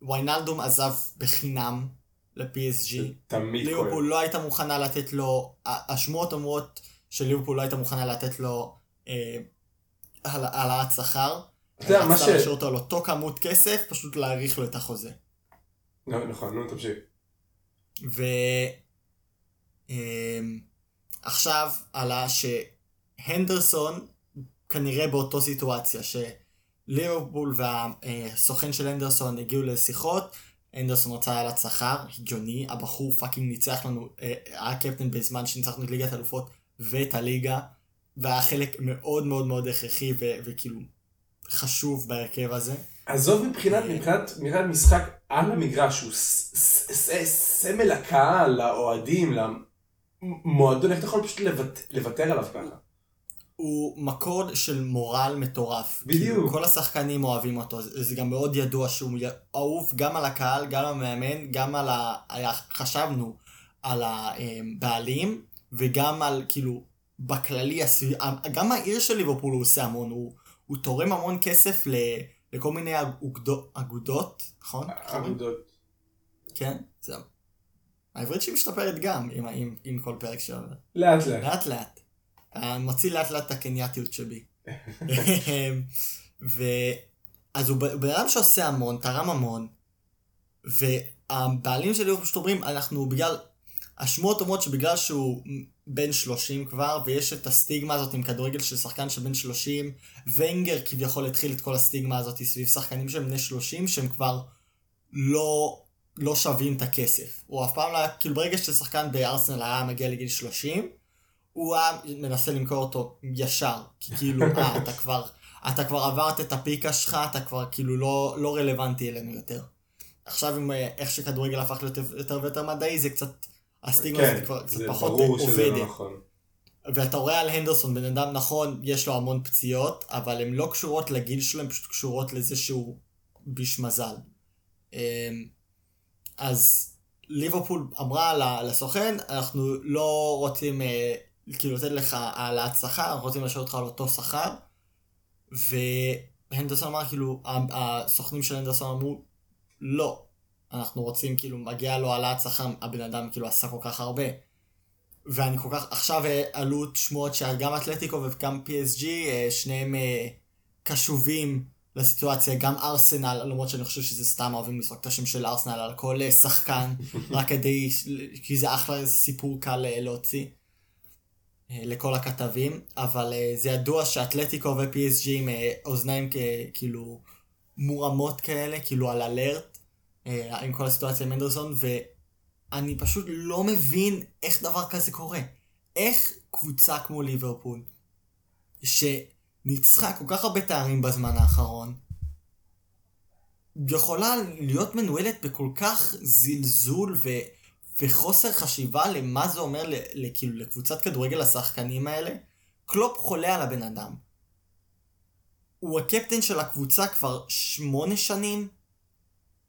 שוויינלדום עזב בחינם ל-PSG, תמיד כואב. ליברפול לא הייתה מוכנה לתת לו, השמועות אומרות שליברפול לא הייתה מוכנה לתת לו אה, העל- העלאת שכר. אתה יודע, מה רצתה ש- להשאיר אותו על אותו כמות כסף, פשוט להאריך לו את החוזה. נכון, נו, תמשיך. ועכשיו עלה שהנדרסון כנראה באותו סיטואציה, שליברפול והסוכן של הנדרסון הגיעו לשיחות, הנדרסון רצה העלאת שכר, הגיוני, הבחור fucking ניצח לנו, אה, היה קפטן בזמן שניצחנו את ליגת האלופות ואת הליגה, והיה חלק מאוד מאוד מאוד הכרחי ו- וכאילו חשוב בהרכב הזה. עזוב מבחינת, מבחינת, מבחינת משחק על המגרש, הוא סמל הקהל, לאוהדים, למועדון, איך אתה יכול פשוט לוות- לוותר עליו ככה? הוא מקור של מורל מטורף. בדיוק. כאילו, כל השחקנים אוהבים אותו, זה גם מאוד ידוע שהוא אהוב גם על הקהל, גם על המאמן, גם על ה... חשבנו על הבעלים, וגם על כאילו, בכללי, גם העיר של ליברפול הוא עושה המון, הוא, הוא תורם המון כסף ל, לכל מיני אגודות, אגודות, נכון? אגודות. כן, זה... העברית שלי משתפרת גם עם, עם, עם כל פרק שעובר. לאט לאט. לאט לאט. אני מוציא לאט לאט את הקנייתיות שבי. <laughs> ו... אז הוא בן אדם שעושה המון, תרם המון, והבעלים שלי פשוט אומרים, אנחנו בגלל, השמועות אומרות שבגלל שהוא בן 30 כבר, ויש את הסטיגמה הזאת עם כדורגל של שחקן של בן 30, ונגר כביכול התחיל את כל הסטיגמה הזאת סביב שחקנים שהם בני 30, שהם כבר לא, לא שווים את הכסף. הוא אף פעם לא היה, כאילו ברגע ששחקן בארסנל היה מגיע לגיל 30, הוא היה מנסה למכור אותו ישר, כי כאילו, אה, אתה כבר, אתה כבר עברת את הפיקה שלך, אתה כבר כאילו לא, לא רלוונטי אלינו יותר. עכשיו עם אה, איך שכדורגל הפך להיות יותר ויותר מדעי, זה קצת, הסטיגמה כן, הזאת כבר קצת זה פחות ברור שזה עובדת. לא נכון. ואתה רואה על הנדרסון, בן אדם נכון, יש לו המון פציעות, אבל הן לא קשורות לגיל שלו, הן פשוט קשורות לזה שהוא ביש מזל. אמ, אז ליברפול אמרה לסוכן, אנחנו לא רוצים אה, כאילו לתת לך העלאת שכר, אנחנו רוצים להשאיר אותך על אותו שכר. והנדרסון אמר כאילו, הסוכנים של הנדרסון אמרו, לא, אנחנו רוצים כאילו, מגיע לו העלאת שכר, הבן אדם כאילו עשה כל כך הרבה. ואני כל כך, עכשיו אה, עלו שמועות שגם אתלטיקו וגם PSG, אה, שניהם אה, קשובים לסיטואציה, גם ארסנל, למרות שאני חושב שזה סתם אוהבים לזרוק את השם של ארסנל על כל שחקן, <laughs> רק כדי, כי זה אחלה סיפור קל להוציא לכל הכתבים, אבל אה, זה ידוע שאתלטיקו ו-PSG עם אה, אוזניים כאילו מורמות כאלה, כאילו על אלרט, אה, עם כל הסיטואציה עם אנדרסון, ואני פשוט לא מבין איך דבר כזה קורה. איך קבוצה כמו ליברפול, שניצחה כל כך הרבה תארים בזמן האחרון, יכולה להיות מנוהלת בכל כך זלזול ו... וחוסר חשיבה למה זה אומר. כאילו לקבוצת כדורגל השחקנים האלה, קלופ חולה על הבן אדם. הוא הקפטן של הקבוצה כבר שמונה שנים,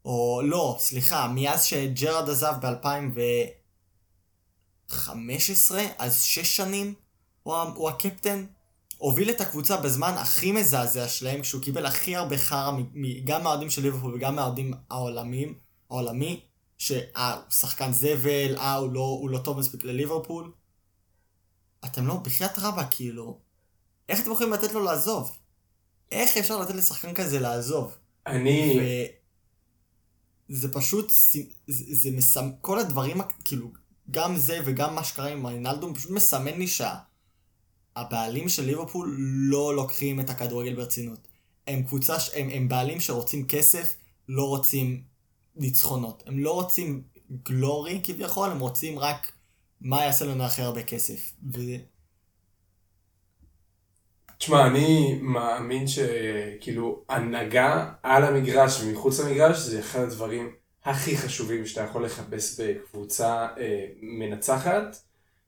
או לא, סליחה, מאז שג'רד עזב ב-2015, אז שש שנים הוא, הוא הקפטן. הוביל את הקבוצה בזמן הכי מזעזע שלהם, כשהוא קיבל הכי הרבה חרא, גם מהאוהדים של ליברפול וגם מהאוהדים העולמים, העולמי, שאה, הוא שחקן זבל, אה, הוא לא, הוא לא טוב מספיק לליברפול. אתם לא, בחייאת רבא, כאילו, איך אתם יכולים לתת לו לעזוב? איך אפשר לתת לשחקן כזה לעזוב? אני, וזה פשוט, ס- זה, זה מסמ... כל הדברים, כאילו, גם זה וגם מה שקרה עם ריינלדום, פשוט מסמן לי שהבעלים של ליברפול לא לוקחים את הכדורגל ברצינות. הם קבוצה, הם, הם בעלים שרוצים כסף, לא רוצים ניצחונות. הם לא רוצים גלורי כביכול, הם רוצים רק מה יעשה לנו הכי הרבה כסף. תשמע, אני מאמין שכאילו הנהגה על המגרש ומחוץ למגרש זה אחד הדברים הכי חשובים שאתה יכול לחפש בקבוצה אה, מנצחת.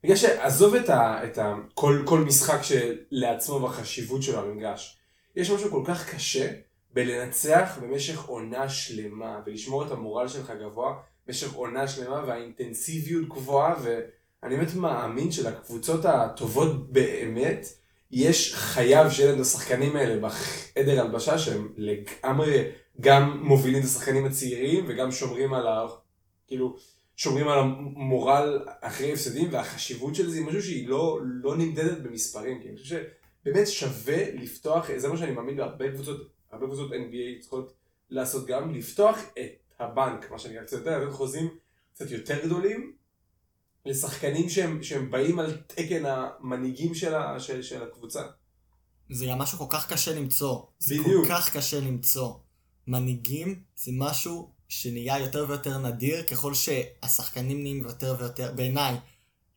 בגלל שעזוב את, ה, את ה, כל, כל משחק שלעצמו והחשיבות שלו המגרש. יש משהו כל כך קשה בלנצח במשך עונה שלמה ולשמור את המורל שלך גבוה במשך עונה שלמה והאינטנסיביות גבוהה ואני באמת מאמין שלקבוצות הטובות באמת יש שיהיה להם את השחקנים האלה בחדר הלבשה שהם לגמרי גם מובילים את השחקנים הצעירים וגם שומרים על ה... כאילו שומרים על המורל אחרי הפסדים והחשיבות של זה היא משהו שהיא לא, לא נמדדת במספרים כי אני חושב שבאמת שווה לפתוח זה מה שאני מאמין בהרבה קבוצות הרבה קבוצות NBA צריכות לעשות גם לפתוח את הבנק מה שאני קצת יותר לתת חוזים קצת יותר גדולים לשחקנים שהם, שהם באים על תקן המנהיגים של, ה, של, של הקבוצה. זה גם משהו כל כך קשה למצוא. זה בדיוק. כל כך קשה למצוא. מנהיגים זה משהו שנהיה יותר ויותר נדיר ככל שהשחקנים נהיים יותר ויותר, בעיניי,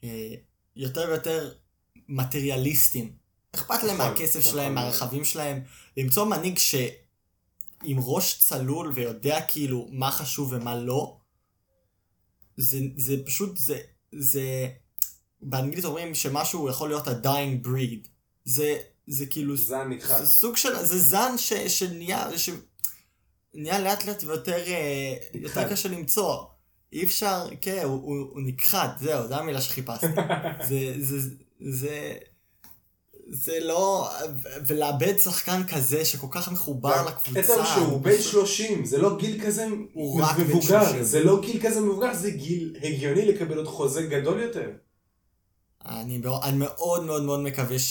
אה, יותר ויותר מטריאליסטים. אכפת להם נכון, מהכסף נכון שלהם, מאוד. מהרכבים שלהם. למצוא מנהיג ש... עם ראש צלול ויודע כאילו מה חשוב ומה לא, זה, זה פשוט, זה, זה, באנגלית אומרים שמשהו יכול להיות ה-dying breed. זה, זה כאילו, זן נכחד. זה סוג של, זה זן ש, שנהיה, ש... נהיה לאט לאט ויותר אה, יותר נכחד. קשה למצוא. אי אפשר, כן, הוא, הוא, הוא נכחד, זהו, זו המילה שחיפשתי. <laughs> זה, זה, זה, זה לא, ולאבד שחקן כזה שכל כך מחובר לקבוצה. עצם שהוא הוא בן פשוט- 30, זה לא גיל כזה מבוגר, 30. זה לא גיל כזה מבוגר, זה גיל הגיוני לקבל עוד חוזה גדול יותר. אני מאוד, אני מאוד מאוד מאוד מקווה זה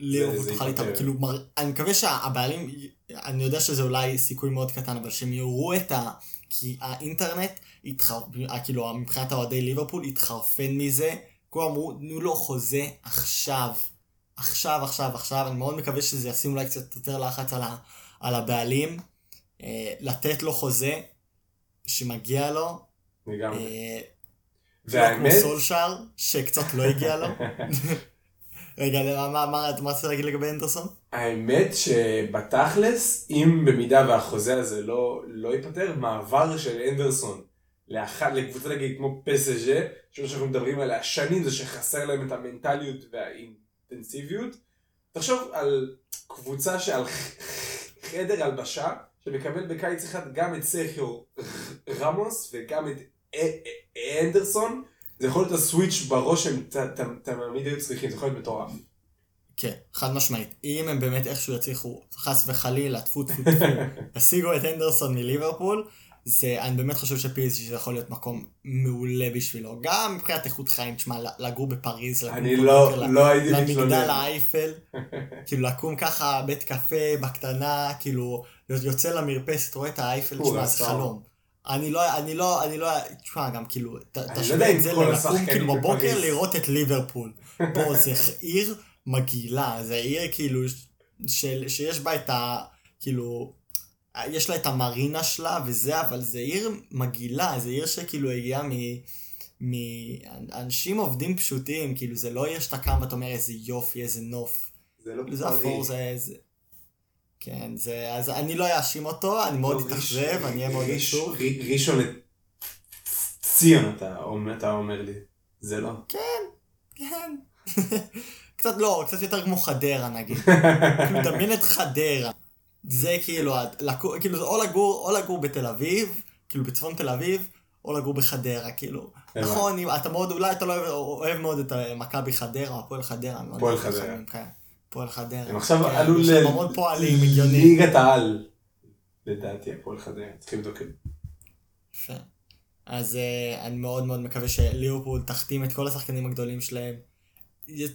שליברפול תוכל. להתאמן, כאילו, אני מקווה שהבעלים, אני יודע שזה אולי סיכוי מאוד קטן, אבל שהם יראו את ה... כי האינטרנט, התחר... כאילו, מבחינת אוהדי ליברפול, התחרפן מזה, כולם אמרו, תנו לו חוזה עכשיו. עכשיו, עכשיו, עכשיו, אני מאוד מקווה שזה ישים אולי קצת יותר לחץ על, ה... על הבעלים, אה, לתת לו חוזה שמגיע לו, לגמרי. אה, והאמת, כמו סולשאר, שקצת לא הגיע לו. <laughs> רגע, מה, מה, מה, מה רצית להגיד לגבי אנדרסון? האמת שבתכלס, אם במידה והחוזה הזה לא, לא ייפתר, מעבר של אנדרסון לאחת, לקבוצה נגיד כמו פסג'ה, שמה שאנחנו מדברים עליה שנים זה שחסר להם את המנטליות והאינטנסיביות. תחשוב על קבוצה שעל <laughs> חדר הלבשה, שמקבל בקיץ אחד גם את סרחיו רמוס וגם את אנדרסון, זה יכול להיות הסוויץ' בראש שהם תמיד היו צריכים, זה יכול להיות מטורף. כן, חד משמעית. אם הם באמת איכשהו יצליחו, חס וחלילה, טפו טפו טפו, <laughs> ישיגו את אנדרסון מליברפול, זה, אני באמת חושב שפיזי זה יכול להיות מקום מעולה בשבילו. גם מבחינת איכות חיים, תשמע, לגור בפריז, לקום אני לא, בוקר לא הייתי למגדל מתלונן. האייפל, <laughs> כאילו לקום ככה בית קפה בקטנה, כאילו יוצא למרפסת, רואה את האייפל, תשמע, זה. חלום. אני לא, אני לא, אני לא, תשמע, גם כאילו, לא תשווה את זה ללקום כאילו בבוקר. לראות את ליברפול. בוא, זה עיר מגעילה, זה עיר כאילו, של, שיש בה את ה... כאילו, יש לה את המרינה שלה וזה, אבל זה עיר מגעילה, זה עיר שכאילו הגיעה מ... מאנשים עובדים פשוטים, כאילו זה לא עיר שאתה קם ואתה אומר איזה יופי, איזה נוף. זה לא זה אפור, זה... זה... כן, זה... אז אני לא אאשים אותו, אני מאוד לא, אתאכזב, אני אהיה מאוד ראש- עצוב. ר- ראשון לציון אתה אומר- לי. זה לא. כן. <laughs> קצת לא, קצת יותר כמו חדרה נגיד. <laughs> כאילו, דמיין את חדרה. זה כאילו, לקו- כאילו, זה או לגור, או לגור בתל אביב, כאילו בצפון תל אביב, או לגור בחדרה, כאילו. נכון, אם אתה מאוד, אולי אתה לא אוהב, אוהב מאוד את ה- מכבי חדרה, הפועל חדרה. הפועל אוהב חדרה. חדרה, כן. הפועל חדרה. הם עכשיו כן, עלו יש ל- שם המון פועלים, הגיוני. ליגת העל. לדעתי הפועל חדרה. צריכים לבדוק את זה. יפה. אז uh, אני מאוד מאוד מקווה שליברפול תחתים את כל השחקנים הגדולים שלהם.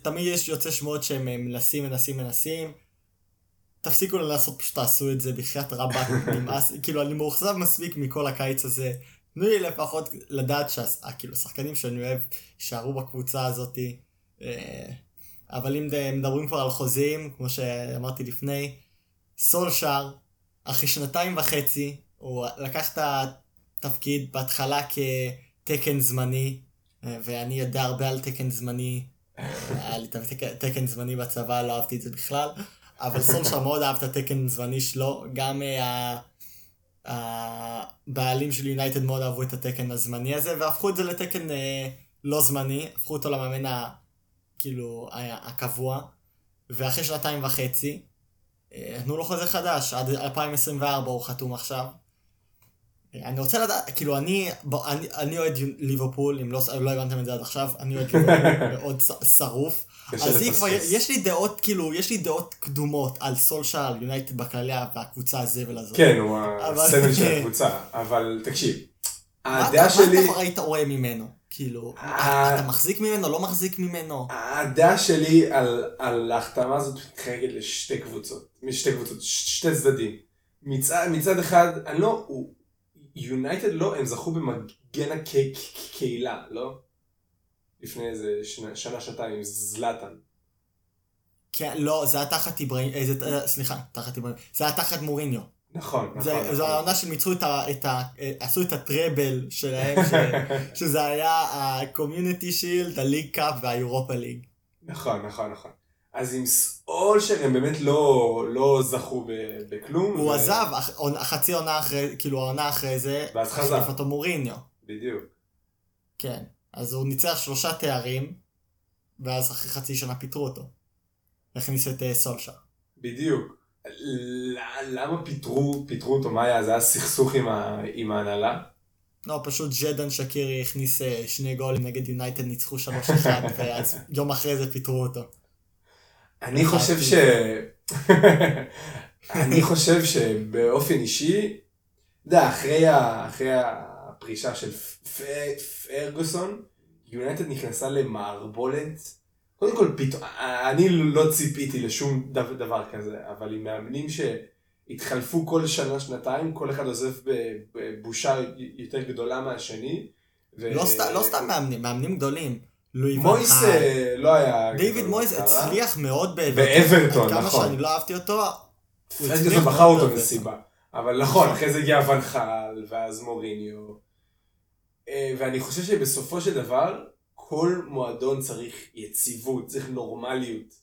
תמיד יש יוצא שמועות שהם אה, מנסים, מנסים, מנסים. תפסיקו לנסות, פשוט תעשו את זה בחייאת רבאק, <laughs> נמאס, כאילו אני מאוכזב מספיק מכל הקיץ הזה. תנו לי לפחות לדעת שכאילו השחקנים שאני אוהב יישארו בקבוצה הזאתי. אה, אבל אם מדברים כבר על חוזים, כמו שאמרתי לפני, סולשאר, אחרי שנתיים וחצי, הוא לקח את התפקיד בהתחלה כתקן זמני, אה, ואני יודע הרבה על תקן זמני. היה לי תקן זמני בצבא, לא אהבתי את זה בכלל. אבל סולשר מאוד אהב את התקן זמני שלו. גם אה, הבעלים של יונייטד מאוד אהבו את התקן הזמני הזה, והפכו את זה לתקן אה, לא זמני, הפכו אותו למאמן. כאילו, הקבוע. ואחרי שנתיים וחצי, אה, נתנו לו חוזה חדש, עד 2024 הוא חתום עכשיו. אני רוצה לדעת, כאילו אני, בוא, אני, אני אוהד ליברפול, אם לא, לא הבנתם את זה עד עכשיו, אני אוהד ליברפול <laughs> מאוד שרוף. אז היא. כבר, יש לי דעות, כאילו, יש לי דעות קדומות על סולשר, על יונייטד בכללי, והקבוצה הזבל הזאת. כן, הוא הסמל של הקבוצה, אבל תקשיב, מה הדעה מה שלי, אתה היית רואה ממנו? כאילו, אתה מחזיק ממנו, לא מחזיק ממנו? הדעה שלי על, ההחתמה הזאת מתחלקת לשתי קבוצות, משתי קבוצות, שתי צדדים. מצד, אחד, אני לא, יונייטד לא, הם זכו במגן הקהילה, לא? לפני איזה שנה, שנה, שנתיים, עם זלאטן. כן, לא, זה היה תחת איברהים, אה, אה, סליחה, תחת איברהים, זה היה תחת מוריניו. נכון, נכון. זה- נכון. זו העונה שהם ייצרו את ה... את ה- אה, עשו את הטראבל שלהם, ש- <laughs> שזה היה ה-community shield, הליג קאפ והאירופה ליג. נכון, נכון, נכון. אז עם סאולשר הם באמת לא, לא זכו בכלום. הוא ו- עזב, חצי עונה אחרי, כאילו העונה אחרי זה, ואז חזר. החליף אותו מוריניו. בדיוק. כן. אז הוא ניצח שלושה תארים, ואז אחרי חצי שנה פיטרו אותו. הכניסו את אה, סולשר. בדיוק. למה פיטרו, פיטרו אותו? מה היה? זה היה סכסוך עם, ה, עם ההנהלה? לא, פשוט ג'דן שקירי הכניס אה, שני גולים נגד יונייטד, ניצחו 3-1, <laughs> ואז יום אחרי זה פיטרו אותו. אני חושב ש... <laughs> אני חושב שבאופן אישי, אתה יודע, אחרי, ה... אחרי הפרישה של. פרגוסון, יונייטד נכנסה למערבולת. קודם כל, פתאום, אני לא ציפיתי לשום דבר, כזה, אבל עם מאמנים שהתחלפו כל שנה, שנתיים, כל אחד עוזב בבושה יותר גדולה מהשני. ו... לא סתם- לא סתם מאמנים, מאמנים גדולים. לואי מויס. אה, לא היה... דיוויד מויס. הצליח מאוד באברטון, עד כמה נכון. שאני לא אהבתי אותו, הוא הצליח מאוד אותו באברטון. מסיבה. אבל נכון, אחרי זה הגיע ונחל, ואז מוריניו. אה, ואני חושב שבסופו של דבר, כל מועדון צריך יציבות, צריך נורמליות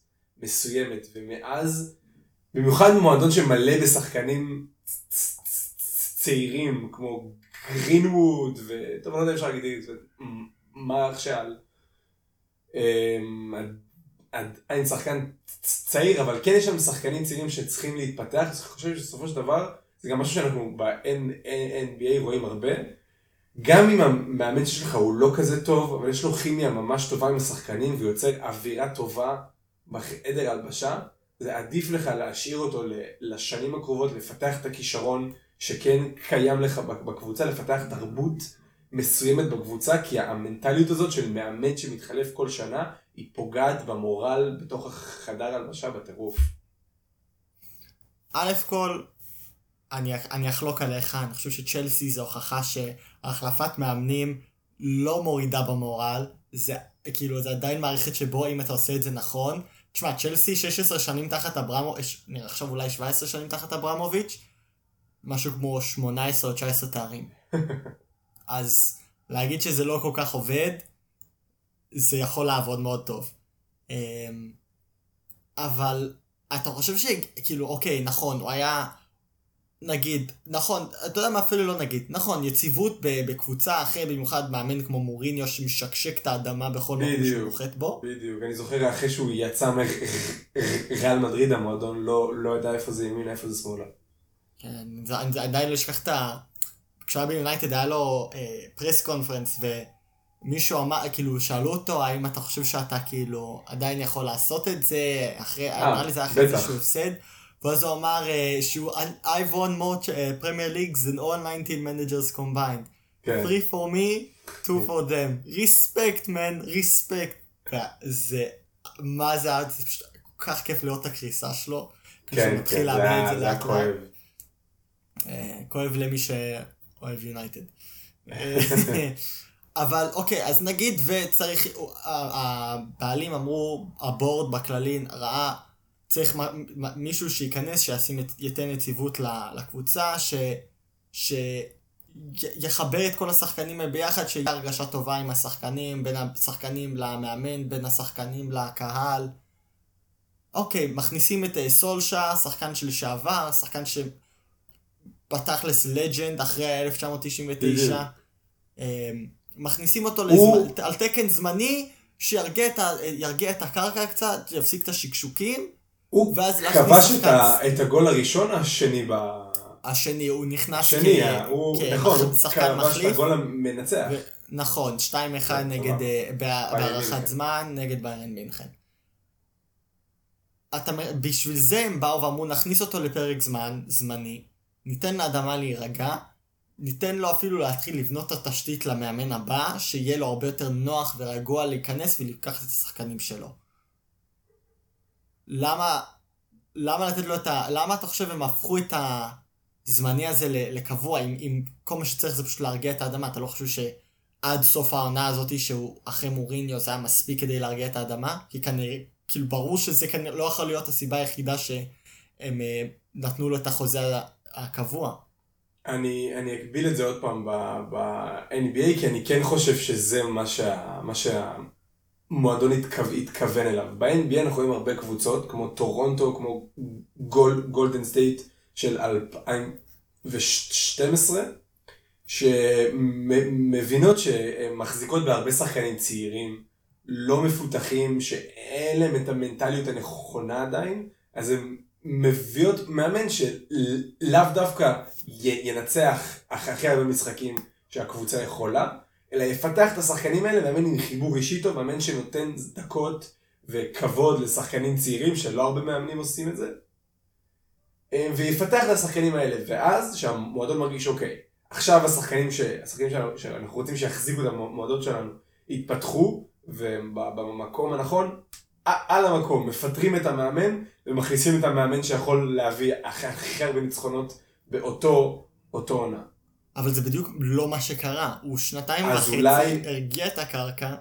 מסוימת, ומאז, במיוחד מועדון שמלא בשחקנים צעירים, כמו גרינווד, וטוב, אני לא יודע אם אפשר להגיד את זה, עד- עד- אין שחקן צעיר, אבל כן יש שם שחקנים צעירים שצריכים להתפתח, אז אני חושב שבסופו של דבר, זה גם משהו שאנחנו ב-NBA רואים הרבה. גם אם המאמן שלך הוא לא כזה טוב, אבל יש לו כימיה ממש טובה עם השחקנים ויוצר אווירה טובה בחדר הלבשה, זה עדיף לך להשאיר אותו לשנים הקרובות, לפתח את הכישרון שכן קיים לך בקבוצה, לפתח תרבות מסוימת בקבוצה, כי המנטליות הזאת של מאמן שמתחלף כל שנה, היא פוגעת במורל בתוך החדר הלבשה בטירוף. א' כל, אני, אני אחלוק עליך, אני חושב שצ'לסי זה הוכחה שהחלפת מאמנים לא מורידה במורל, זה כאילו זה עדיין מערכת שבו אם אתה עושה את זה נכון, תשמע, צ'לסי 16 שנים תחת אברמוביץ', עכשיו אולי 17 שנים תחת אברמוביץ', משהו כמו 18 או 19 תארים. <laughs> אז להגיד שזה לא כל כך עובד, זה יכול לעבוד מאוד טוב. אמ, אבל אתה חושב שכאילו, אוקיי, נכון, הוא היה, נגיד, נכון, אתה יודע מה אפילו לא נגיד, נכון, יציבות בקבוצה אחרי במיוחד מאמן כמו מוריניו שמשקשק את האדמה בכל מקום שהוא. נוחת בו. בדיוק, אני זוכר אחרי שהוא יצא מריאל <laughs> מדריד המועדון לא, לא ידע איפה זה ימין, איפה זה שמאלה. כן, זה, אני עדיין לא אשכח את ה... כשהוא היה ביונייטד היה לו פרס קונפרנס ומישהו אמר, כאילו, שאלו אותו האם אתה חושב שאתה כאילו עדיין יכול לעשות את זה, אחרי, אה, נראה לי זה אחרי. איזשהו הפסד, ואז הוא אמר אה, שהוא, I've won more אה, Premier Leagues than all 19 managers combined. כן. three for me, two for them. respect man, respect. זה, מה זה היה, זה פשוט כל כך כיף לראות את הקריסה שלו. כן, כן, זה היה. כואב. אה, כואב למי שאוהב יונייטד. <laughs> <laughs> אבל אוקיי, אז נגיד וצריך, הבעלים אמרו, הבורד בכללי ראה, צריך מ- מ- מישהו שייכנס, שישים, את- ייתן יציבות לקבוצה, ש... ש... י- יחבר את כל השחקנים ביחד, שיהיה הרגשה טובה עם השחקנים, בין השחקנים למאמן, בין השחקנים לקהל. אוקיי, מכניסים את אה, סולשה, שחקן של לשעבר, שחקן שבתכלס לג'נד אחרי 1999. אה, מכניסים אותו הוא- על תקן זמני, שירגיע את, ה- ירגיע את הקרקע קצת, יפסיק את השקשוקים. הוא ואז כבש את. ה- את הגול הראשון, השני ב... השני, הוא נכנס השני, הוא, נכון, הוא כשחקן כבש את מחליף. הגול המנצח. ו- נכון, 2-1 כן, נגד. אה, בה- בהארכת. זמן, נגד ביירן מינכן. אתה, בשביל זה הם באו ואמרו, נכניס אותו לפרק זמן, זמני, ניתן לאדמה להירגע, ניתן לו אפילו להתחיל לבנות את התשתית למאמן הבא, שיהיה לו הרבה יותר נוח ורגוע להיכנס ולקחת את השחקנים שלו. למה, למה לתת לו את ה... למה אתה חושב הם הפכו את הזמני הזה לקבוע, אם, אם כל מה שצריך זה פשוט להרגיע את האדמה, אתה לא חושב שעד סוף העונה הזאת שהוא אחרי מוריניו זה היה מספיק כדי להרגיע את האדמה? כי כנראה, כאילו ברור שזה כנראה לא יכול להיות הסיבה היחידה שהם אה, נתנו לו את החוזה הקבוע. אני, אני אקביל את זה עוד פעם ב-NBA, כי אני כן חושב שזה מה, שה, מה שהמועדון התכו, התכוון אליו. ב-NBA אנחנו רואים הרבה קבוצות, כמו טורונטו, כמו גול, גולדן סטייט של 2012, שמבינות שהן מחזיקות בהרבה שחקנים צעירים, לא מפותחים, שאין להם את המנטליות הנכונה עדיין, אז הן מביאות מאמן שלאו דווקא ינצח אח- אחרי הרבה משחקים שהקבוצה יכולה, אלא יפתח את השחקנים האלה, מאמן עם חיבור אישי טוב, מאמן שנותן דקות וכבוד לשחקנים צעירים, שלא הרבה מאמנים עושים את זה, אה, ויפתח את השחקנים האלה, ואז שהמועדון מרגיש אוקיי, עכשיו השחקנים, ש... השחקנים שלנו, שאנחנו רוצים שיחזיקו את המועדון שלנו, יתפתחו, ובמקום הנכון, על המקום, מפטרים את המאמן, ומכניסים את המאמן שיכול להביא הכי הרבה ניצחונות באותו אותו עונה. אבל זה בדיוק לא מה שקרה. הוא שנתיים וחצי אולי- הרגיע את הקרקע.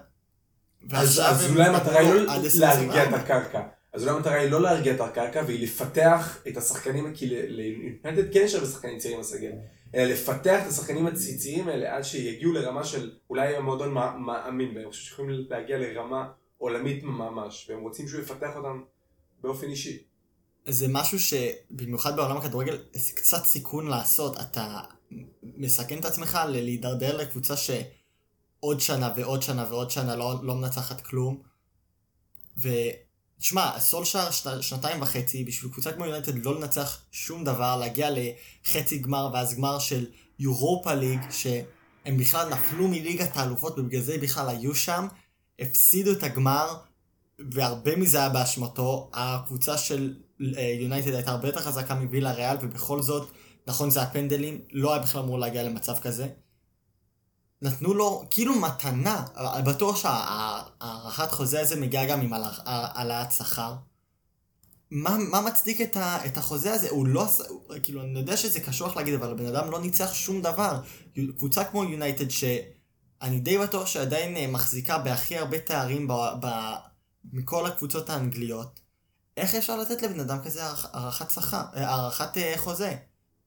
אז, אז אולי המטרה היא לא להרגיע את 24. הקרקע. אז אולי המטרה היא לא להרגיע את הקרקע, והיא לפתח את השחקנים, כי ליונטד כן יש הרבה שחקנים צעירים בסגל, אלא לפתח את השחקנים הצעירים האלה עד שיגיעו לרמה של אולי המועדון מא- מאמין בהם, אני חושב שיכולים להגיע לרמה עולמית ממש, והם רוצים שהוא יפתח אותם באופן אישי. זה משהו שבמיוחד בעולם הכדורגל זה קצת סיכון לעשות. אתה מסכן את עצמך להידרדר לקבוצה שעוד שנה ועוד שנה ועוד שנה לא, לא מנצחת כלום. ותשמע, סולשאר שנה, שנתיים וחצי בשביל קבוצה כמו יונטד לא לנצח שום דבר, להגיע לחצי גמר ואז גמר של יורופה ליג, שהם בכלל נפלו מליגת האלופות ובגלל זה בכלל היו שם, הפסידו את הגמר, והרבה מזה היה באשמתו. הקבוצה של יונייטד הייתה הרבה יותר חזקה מווילה ריאל, ובכל זאת, נכון זה הפנדלים, לא היה בכלל אמור להגיע למצב כזה. נתנו לו כאילו מתנה, בטוח שהארכת חוזה הזה מגיעה גם עם העלאת שכר. מה, מה מצדיק את, ה, את החוזה הזה? הוא לא עשה, כאילו, אני יודע שזה קשוח להגיד, אבל הבן אדם לא ניצח שום דבר. קבוצה כמו יונייטד, שאני די בטוח שעדיין אה, מחזיקה בהכי הרבה תארים ב, ב, מכל הקבוצות האנגליות, איך אפשר לתת לבן אדם כזה הארכת שכר, אה, הארכת אה, חוזה?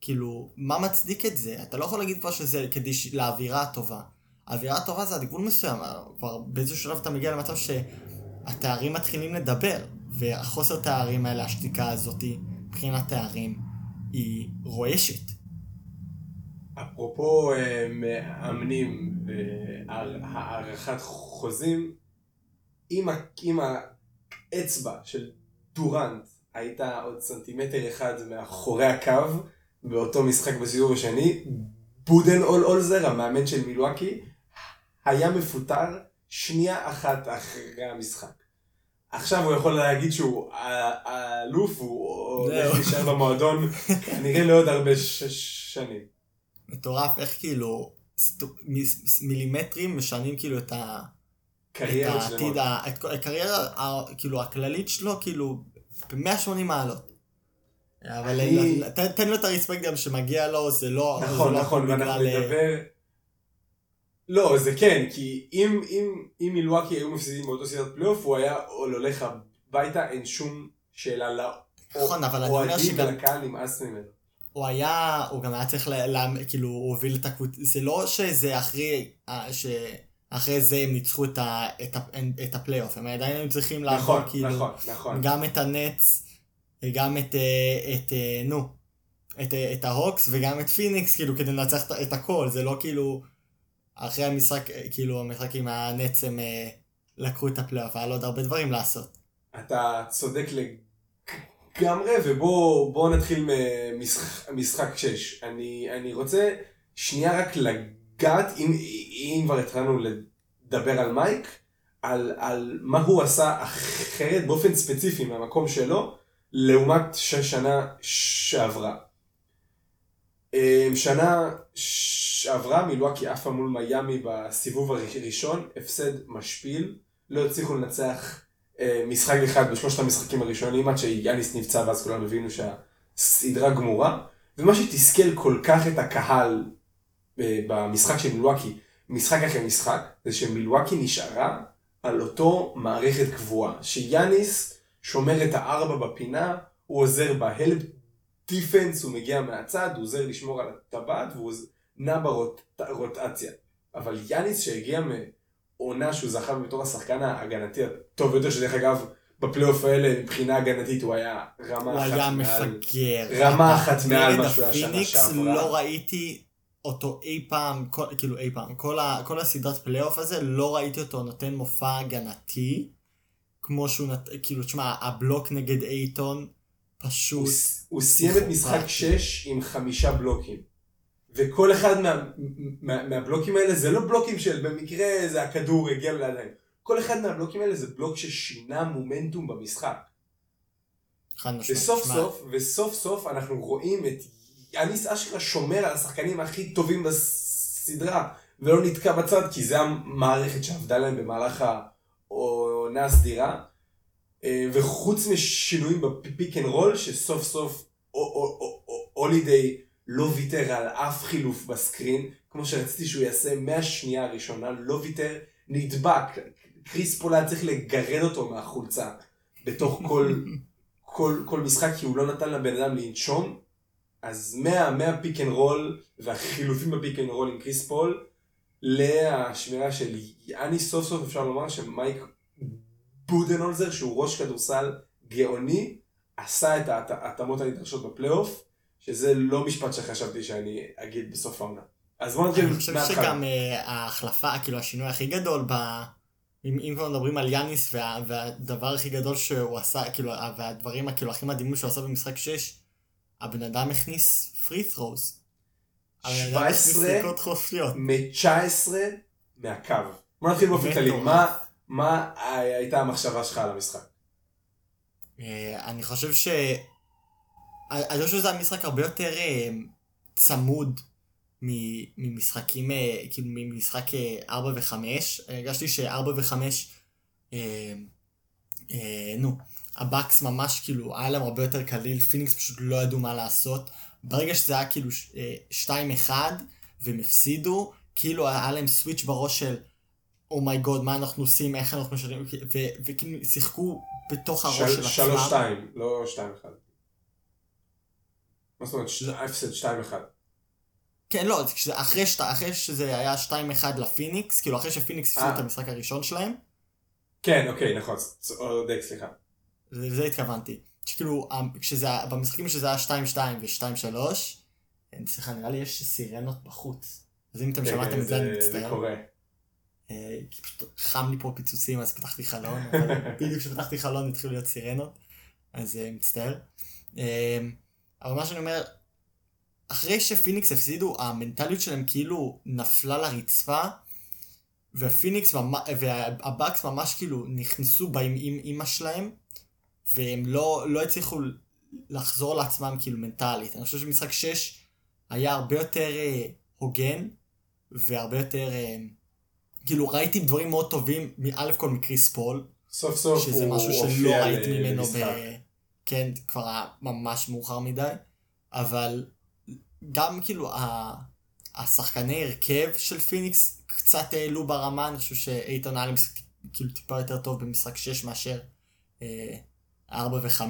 כאילו, מה מצדיק את זה? אתה לא יכול להגיד כבר שזה כדי ש... לאווירה הטובה. האווירה הטובה זה עד גבול מסוים, כבר באיזשהו שלב אתה מגיע למצב שהתארים מתחילים לדבר, והחוסר תארים האלה, השתיקה הזאת, מבחינת תארים, היא רועשת. אפרופו אה, מאמנים והארכת חוזים, אם, ה- אם האצבע של דורנט הייתה עוד סנטימטר אחד מאחורי הקו באותו משחק בסיבוב השני, בודן אול אולזר, המאמן של מילואקי, היה מפוטר שנייה אחת אחרי המשחק. עכשיו הוא יכול להגיד שהוא האלוף, הוא הולך. להישאר במועדון <laughs> כנראה לעוד הרבה שנים. מטורף איך כאילו מילימטרים משנים כאילו את, ה... את קריירות העתיד, שלמות. ה... את הקריירה. כאילו הכללית שלו כאילו ב-180 מעלות. אבל אני- תן, תן לו את הרספקט גם שמגיע לו, זה לא... זה נכון, לא נכון, ואנחנו בגלל, אה, נדבר... לא, זה כן, כי אם, אם, אם מילואקי היו מפסידים באותו סדרת פלייאוף, הוא היה הולך הביתה, אין שום שאלה נכון, אבל אני אומר שגם ולקהל נמאס ממנו. הוא היה, הוא גם היה צריך, לה, לה, כאילו, הוא הוביל את הקבוצה, זה לא שזה אחרי, שאחרי זה הם ניצחו את, ה, את, ה, את הפלייאוף, הם עדיין היו צריכים לעבור, נכון, כאילו, נכון, נכון. גם את הנץ, גם את, אה, את, אה, נו, את, אה, את ההוקס וגם את פיניקס, כאילו, כדי לנצח את, הכל, זה לא כאילו, אחרי המשחק, כאילו, המשחק עם הנץ הם לקחו את הפלייאוף, היה לו עוד הרבה דברים לעשות. אתה צודק לגמרי, ובוא בוא נתחיל ממשחק 6. אני, אני רוצה שנייה רק לגעת, אם, אם כבר התחלנו לדבר על מייק, על, על מה הוא עשה אחרת באופן ספציפי מהמקום שלו, לעומת שנה שעברה. אמ, שנה שעברה מילואקי עפה מול מיאמי בסיבוב הראשון, הפסד משפיל, לא הצליחו לנצח אה, משחק אחד בשלושת המשחקים הראשונים עד שיאניס נפצע ואז כולם הבינו שהסדרה גמורה. ומה שתסכל כל כך את הקהל אה, במשחק של מילואקי, משחק אחרי משחק, זה שמילואקי נשארה על אותו מערכת קבועה. שיאניס שומר את הארבע בפינה, הוא עוזר ב help defense, הוא מגיע מהצד, הוא עוזר לשמור על הטבעת והוא נע ברוטציה. אבל יאניס שהגיע מעונה שהוא זכה בתור השחקן ההגנתי הטוב ביותר, שדרך אגב, בפלייאוף האלה מבחינה הגנתית הוא היה רמה הוא אחת היה מעל... מפגר. רמה אחת מעל מה שהוא היה שנה שעברה. לא ראיתי אותו אי פעם, כל, כאילו אי פעם, כל, ה, כל הסדרת פלייאוף הזה, לא ראיתי אותו נותן מופע הגנתי, כמו שהוא נת... כאילו, תשמע, הבלוק נגד אייטון, פשוט... הוא, הוא סיים את משחק פסיכופתי. 6 עם חמישה בלוקים. וכל אחד מה, מה, מהבלוקים האלה זה לא בלוקים של במקרה זה הכדור הגיע לידיים. כל אחד מהבלוקים האלה זה בלוק ששינה מומנטום במשחק. וסוף תשמע, סוף, וסוף סוף אנחנו רואים את יאניס אשכרה שומר על השחקנים הכי טובים בסדרה, ולא נתקע בצד, כי זה המערכת שעבדה להם במהלך העונה הסדירה. אה, וחוץ משינויים ב pick and roll, שסוף סוף הולידיי לא ויתר על אף חילוף ב screen, כמו שרציתי שהוא יעשה מהשנייה הראשונה, לא ויתר, נדבק. קריס פול היה צריך לגרד אותו מהחולצה בתוך כל, <laughs> כל, כל משחק, כי הוא לא נתן לבן אדם לנשום. אז מה, מה pick and roll והחילופים ב pick and roll עם קריס פול, להשמירה של יאני סוף סוף אפשר לומר שמייק בודנולזר, שהוא ראש כדורסל גאוני, עשה את ההת- ההתאמות הנדרשות בפלייאוף, שזה לא משפט שחשבתי שאני אגיד בסוף העונה. אז בוא נתחיל אני חושב מההתחלה. שגם אה, ההחלפה, כאילו השינוי הכי גדול ב... אם, אם כבר מדברים על יאניס וה, והדבר הכי גדול שהוא עשה, כאילו, והדברים כאילו הכי מדהימים שהוא עשה במשחק 6, הבן אדם הכניס פרי ת'רוז. הבן אדם הכניס 17 זריקות חופשיות. מ-19 מהקו. בוא נתחיל באופן כללי. מה, מה הייתה המחשבה שלך על המשחק? אה, אני חושב ש... אני חושב שזה היה משחק הרבה יותר אה, צמוד ממשחקים, אה, כאילו ממשחק אה, 4 ו-5. הרגשתי ש-4 ו-5, אה, אה, נו, הבאקס ממש כאילו, היה להם הרבה יותר קליל, פיניקס פשוט לא ידעו מה לעשות. ברגע שזה היה כאילו ש- אה, 2-1 והם הפסידו, כאילו היה להם סוויץ' בראש של אומייגוד, מה אנחנו עושים, איך אנחנו משלמים, וכאילו שיחקו בתוך הראש של עצמם. שלוש שתיים, לא שתיים אחד. מה זאת אומרת, ההפסד שתיים אחד. כן, לא, זה כשזה- אחרי, שת, אחרי שזה היה 2-1 לפיניקס, כאילו אחרי שפיניקס הפסידו אה. את המשחק הראשון שלהם, כן, אוקיי, נכון, צודק, סליחה. לזה התכוונתי. שכאילו, כשזה, במשחקים שזה היה 2-2 ו-2-3, סליחה, נראה לי יש סירנות בחוץ. אז אם אתם כן, שמעתם כן, את זה, אני זה מצטער. קורה. אה, כי פשוט חם לי פה פיצוצים, אז פתחתי חלון, אבל <laughs> בדיוק כשפתחתי חלון התחילו להיות סירנות, אז אה, מצטער. אה, אבל מה שאני אומר, אחרי שפיניקס הפסידו, המנטליות שלהם כאילו נפלה לרצפה, והפיניקס והבאקס ממש כאילו נכנסו בה עם עם אימא שלהם, והם לא, לא הצליחו לחזור לעצמם כאילו מנטלית. אני חושב שמשחק 6 היה הרבה יותר אה, הוגן, והרבה יותר... אה, כאילו ראיתי דברים מאוד טובים, מא' כל מקריס פול, סוף סוף שזה הוא משהו שלא ראיתי ממנו ב... כן, כבר היה ממש מאוחר מדי, אבל גם כאילו ה... השחקני הרכב של פיניקס קצת העלו ברמה, אני חושב שאיתן היה משחק כאילו טיפה יותר טוב במשחק 6 מאשר אה, 4 ו-5,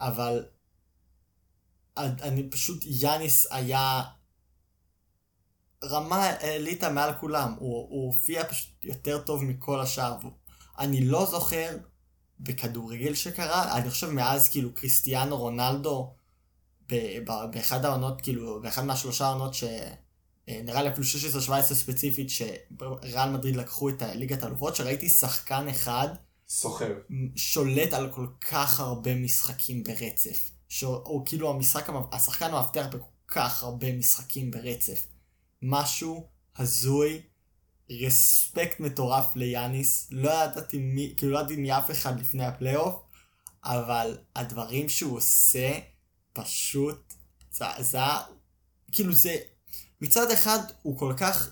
אבל אני פשוט, יאניס היה רמה העלית מעל כולם, הוא, הוא הופיע פשוט יותר טוב מכל השאר. אני לא זוכר בכדורגל שקרה, אני חושב מאז כאילו קריסטיאנו רונלדו, ב- ב- באחד העונות, כאילו, באחד מהשלושה העונות ש... אה, נראה לי אפילו 16-17 ספציפית, שריאל מדריד לקחו את ליגת האלופות, שראיתי שחקן אחד סוחר. שולט על כל כך הרבה משחקים ברצף. שהוא כאילו המשחק, המ- השחקן המאבטח בכל כך הרבה משחקים ברצף. משהו הזוי, רספקט מטורף ליאניס. לא ידעתי מי, כאילו לא ידעתי מאף אחד לפני הפלייאוף, אבל הדברים שהוא עושה, פשוט, זה, זה כאילו זה, מצד אחד הוא כל כך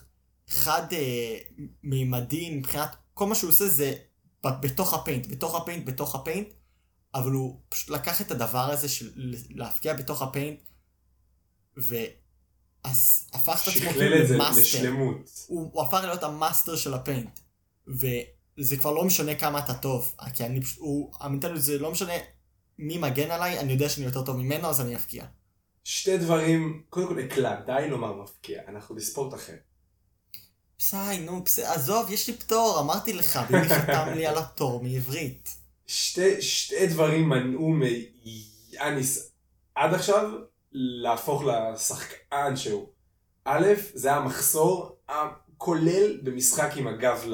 חד אה, מימדי מבחינת, כל מה שהוא עושה זה בתוך ה paint, בתוך ה paint, בתוך ה paint, אבל הוא פשוט לקח את הדבר הזה של להפקיע בתוך ה paint, והפך את עצמו כאילו ל master. לשלמות. הוא, הוא הפך להיות ה master של ה paint. וזה כבר לא משנה כמה אתה טוב, כי אני פשוט, הוא, המנטליות זה לא משנה מי מגן עליי, אני יודע שאני יותר טוב ממנו, אז אני אפקיע. שתי דברים, קודם כל הקלט, די לומר מפקיע, אנחנו בספורט אחר. פסי, נו, פסי, עזוב, יש לי פטור, אמרתי לך, <laughs> ביבי חתם לי על הפטור מעברית. שתי, שתי דברים מנעו מיאניס עד עכשיו להפוך לשחקן שהוא. א', זה היה מחסור כולל במשחק עם הגב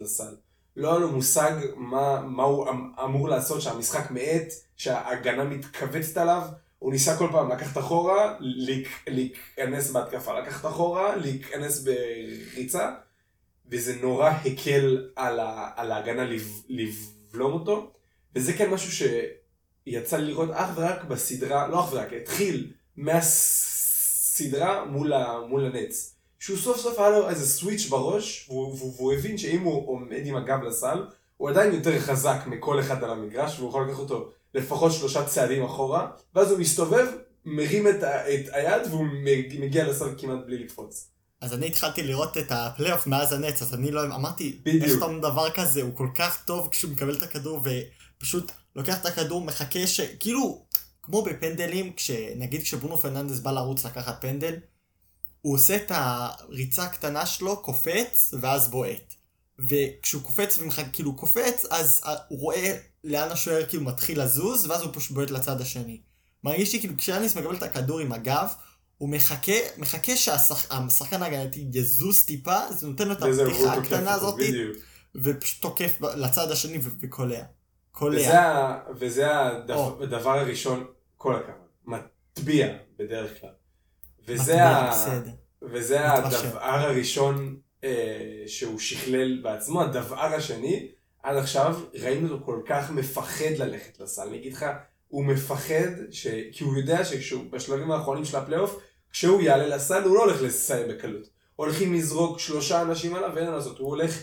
לסל. לא היה לו מושג מה, מה הוא אמ- אמור לעשות שהמשחק מאט, שההגנה מתכווצת עליו. הוא ניסה כל פעם לקחת אחורה, להיכ- להיכנס בהתקפה, לקחת אחורה, להיכנס בריצה, וזה נורא הקל על, ה, על ההגנה לב, לבלום אותו, וזה כן משהו שיצא לי לראות אך ורק בסדרה, לא אך ורק, התחיל מהסדרה מול, ה, מול הנץ. שהוא סוף סוף היה לו איזה סוויץ' בראש, והוא, והוא, והוא הבין שאם הוא עומד עם הגב לסל, הוא עדיין יותר חזק מכל אחד על המגרש, והוא יכול לקחת אותו לפחות שלושה צעדים אחורה, ואז הוא מסתובב, מרים את, את היד, והוא מגיע לסל כמעט בלי לקפוץ. אז אני התחלתי לראות את הפלייאוף מאז הנץ, אז אני לא, אמרתי, בדיוק. איך סתם דבר כזה, הוא כל כך טוב כשהוא מקבל את הכדור, ופשוט לוקח את הכדור, מחכה ש... כאילו, כמו בפנדלים, כשנגיד כשברונו פרננדס בא לרוץ לקחת פנדל, הוא עושה את הריצה הקטנה שלו, קופץ, ואז בועט. וכשהוא קופץ ומחכה, כאילו קופץ, אז אה, הוא רואה לאן השוער כאילו מתחיל לזוז, ואז הוא פשוט בועט לצד השני. מרגיש לי כאילו כשאניס מקבל את הכדור עם הגב, הוא מחכה, מחכה שהשחקן ההגנתי יזוז טיפה, הוא נותן לו את הפתיחה הקטנה הזאת. ופשוט תוקף לצד השני וקולע. וזה. ה- וזה הדבר, או. הדבר הראשון, כל הכבוד, מטביע בדרך כלל. וזה, מטביע, ה... וזה. הדבר הראשון אה, שהוא שכלל בעצמו. הדבר השני, עד עכשיו ראינו אותו כל כך מפחד ללכת לסל. אני אגיד לך, הוא מפחד, ש... כי הוא יודע שבשלבים האחרונים של הפלייאוף, כשהוא יעלה לסל הוא לא הולך לסיים בקלות. הולכים לזרוק שלושה אנשים עליו ואין מה לעשות, הוא הולך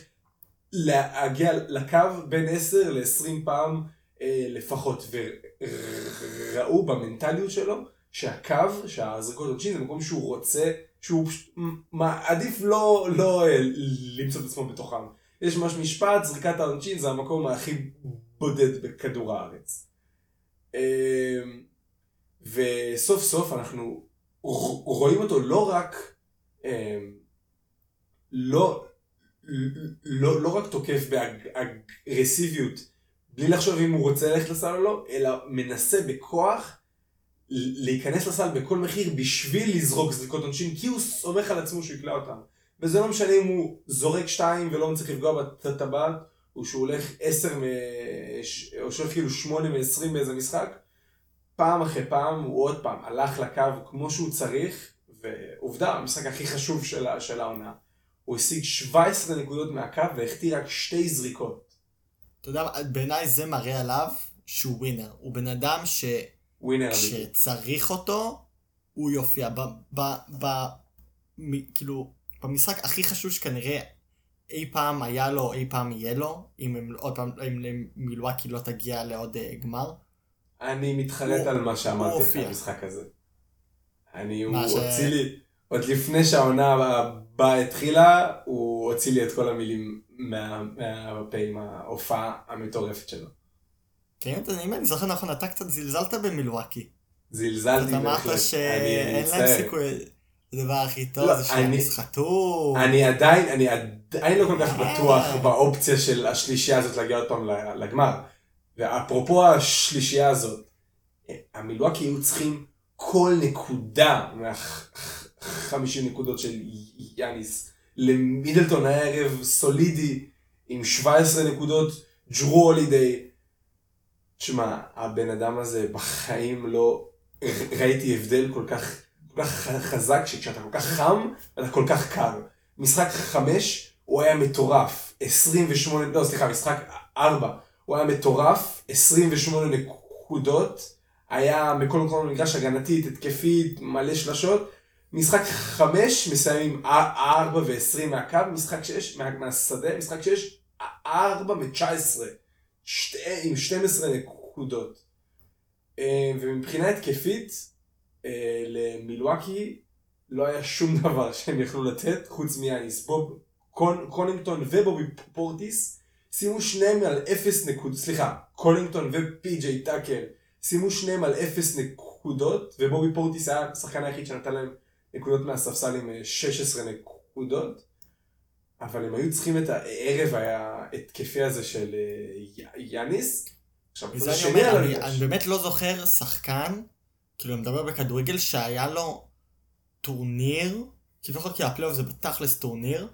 להגיע לקו בין 10 ל-20 פעם אה, לפחות. וראו במנטליות שלו שהקו, שהזריקות עונשין זה מקום שהוא רוצה, שהוא פשוט מעדיף לא, לא אה, למצוא את עצמו בתוכם. יש ממש משפט, זריקת העונשין זה המקום הכי בודד בכדור הארץ. אה, וסוף סוף אנחנו רואים אותו לא רק, אה, לא, לא, לא רק תוקף באגרסיביות, בלי לחשוב אם הוא רוצה ללכת לסל או לא, אלא מנסה בכוח להיכנס לסל בכל מחיר בשביל לזרוק זריקות עונשין, כי הוא סומך על עצמו שהוא יקלע אותם. וזה לא משנה אם הוא זורק שתיים ולא מצליח לפגוע בטבעת, או שהוא הולך עשר מ... או שהוא הולך כאילו שמונה מ-20 באיזה משחק. פעם אחרי פעם הוא עוד פעם הלך לקו כמו שהוא צריך, ועובדה, המשחק הכי חשוב של, של העונה. הוא השיג 17 נקודות מהקו והחטיא רק שתי זריקות. אתה יודע, בעיניי זה מראה עליו שהוא ווינר. הוא בן אדם ש... ווינר. כשצריך אותו, הוא יופיע. ב, ב, ב, מ, כאילו, במשחק הכי חשוב שכנראה אי פעם היה לו, אי פעם יהיה לו, אם הם עוד פעם, אם מילואקי לא תגיע לעוד אה, גמר. אני מתחרט על מה שאמרתי לך. במשחק הזה. אני, הוא הוציא לי, עוד לפני שהעונה הבאה התחילה, הוא הוציא לי את כל המילים מה- מהפה עם ההופעה המטורפת שלו. כן, אם אני זוכר נכון, אתה קצת זלזלת במילואקי. זלזלתי אתה אמרת בהחלט. שאין להם. סיכוי. הדבר הכי טוב לא, זה שיאניס חתום. אני עדיין, אני עדיין לא כל כך אה. בטוח באופציה של השלישייה הזאת להגיע עוד פעם לגמר. ואפרופו השלישייה הזאת, המילואקי היו צריכים כל נקודה מה-50 נקודות של יאניס. למידלטון היה ערב סולידי עם 17 נקודות, ג'רו הולידיי. תשמע, הבן אדם הזה בחיים לא ראיתי הבדל כל כך, כל כך חזק, שכשאתה כל כך חם, אתה כל כך קר. משחק חמש, הוא היה מטורף. 28, לא סליחה, משחק ארבע, הוא היה מטורף, 28 נקודות, היה מכל מקום במגרש הגנתית, התקפית, מלא שלשות. משחק חמש, מסיימים ארבע ועשרים מהקו, משחק שש, מה, מהשדה, משחק שש, ארבע מתשע עשרה. עם 12 נקודות. אה, ומבחינה התקפית, אה, למילואקי לא היה שום דבר שהם יכלו לתת חוץ מיאניס. בוב, קון, קונינגטון ובובי פורטיס שימו שניהם על אפס נקודות, סליחה, קונינגטון ופי.ג'יי טאקר שימו שניהם על אפס נקודות, ובובי פורטיס היה השחקן היחיד שנתן להם נקודות מהספסל עם אה, 16 נקודות. אבל הם היו צריכים את הערב ההתקפי הזה של אה, יאניס. עכשיו, זה אני אומר, אני. אני באמת לא זוכר שחקן, כאילו אני מדבר בכדורגל, שהיה לו טורניר, כביכול כי הפלייאוף זה בתכלס טורניר,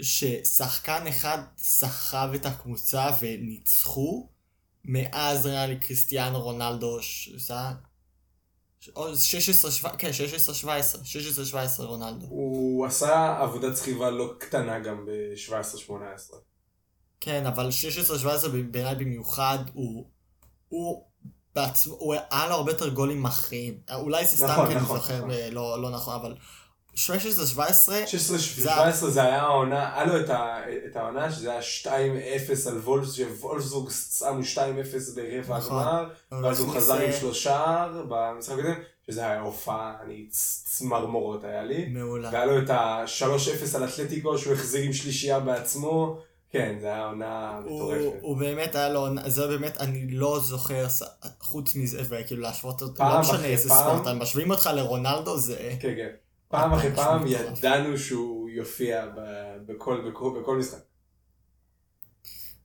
ששחקן אחד סחב את הקבוצה וניצחו, מאז נראה לי קריסטיאנו רונלדו, ש- זה היה... או 16, 17, כן, 16, 17, 16, 17 רונלדו. הוא עשה עבודת סחיבה לא קטנה גם ב-17-18. כן, אבל 16-17 בעיניי במיוחד, הוא... הוא בעצמו, הוא היה לו הרבה יותר גולים מכריעים. אולי זה סתם נכון, כי אני נכון, זוכר נכון. אה, לא לא נכון, אבל 16-17, 16-17 זה היה העונה, היה לו את העונה שזה היה 2-0 על וולפס, שוולפסבורג שמו 2-0 ברבע נכון. הגמר, ואז הוא חזר עם שלושה במשחק הקודם, שזה היה הופעה, אני צמרמורות היה לי. מעולה. והיה לו את ה-3-0 על אתלטיקו שהוא החזיר עם שלישייה בעצמו, כן, זה היה עונה מטורפת. הוא באמת היה לו, זה באמת, אני לא זוכר, חוץ מזה, וכאילו להשוות אותו, לא משנה איזה. ספורט, משווים אותך לרונלדו, זה... כן, כן. פעם אחרי פעם. ידענו שהוא יופיע בכל, בכל, בכל משחק.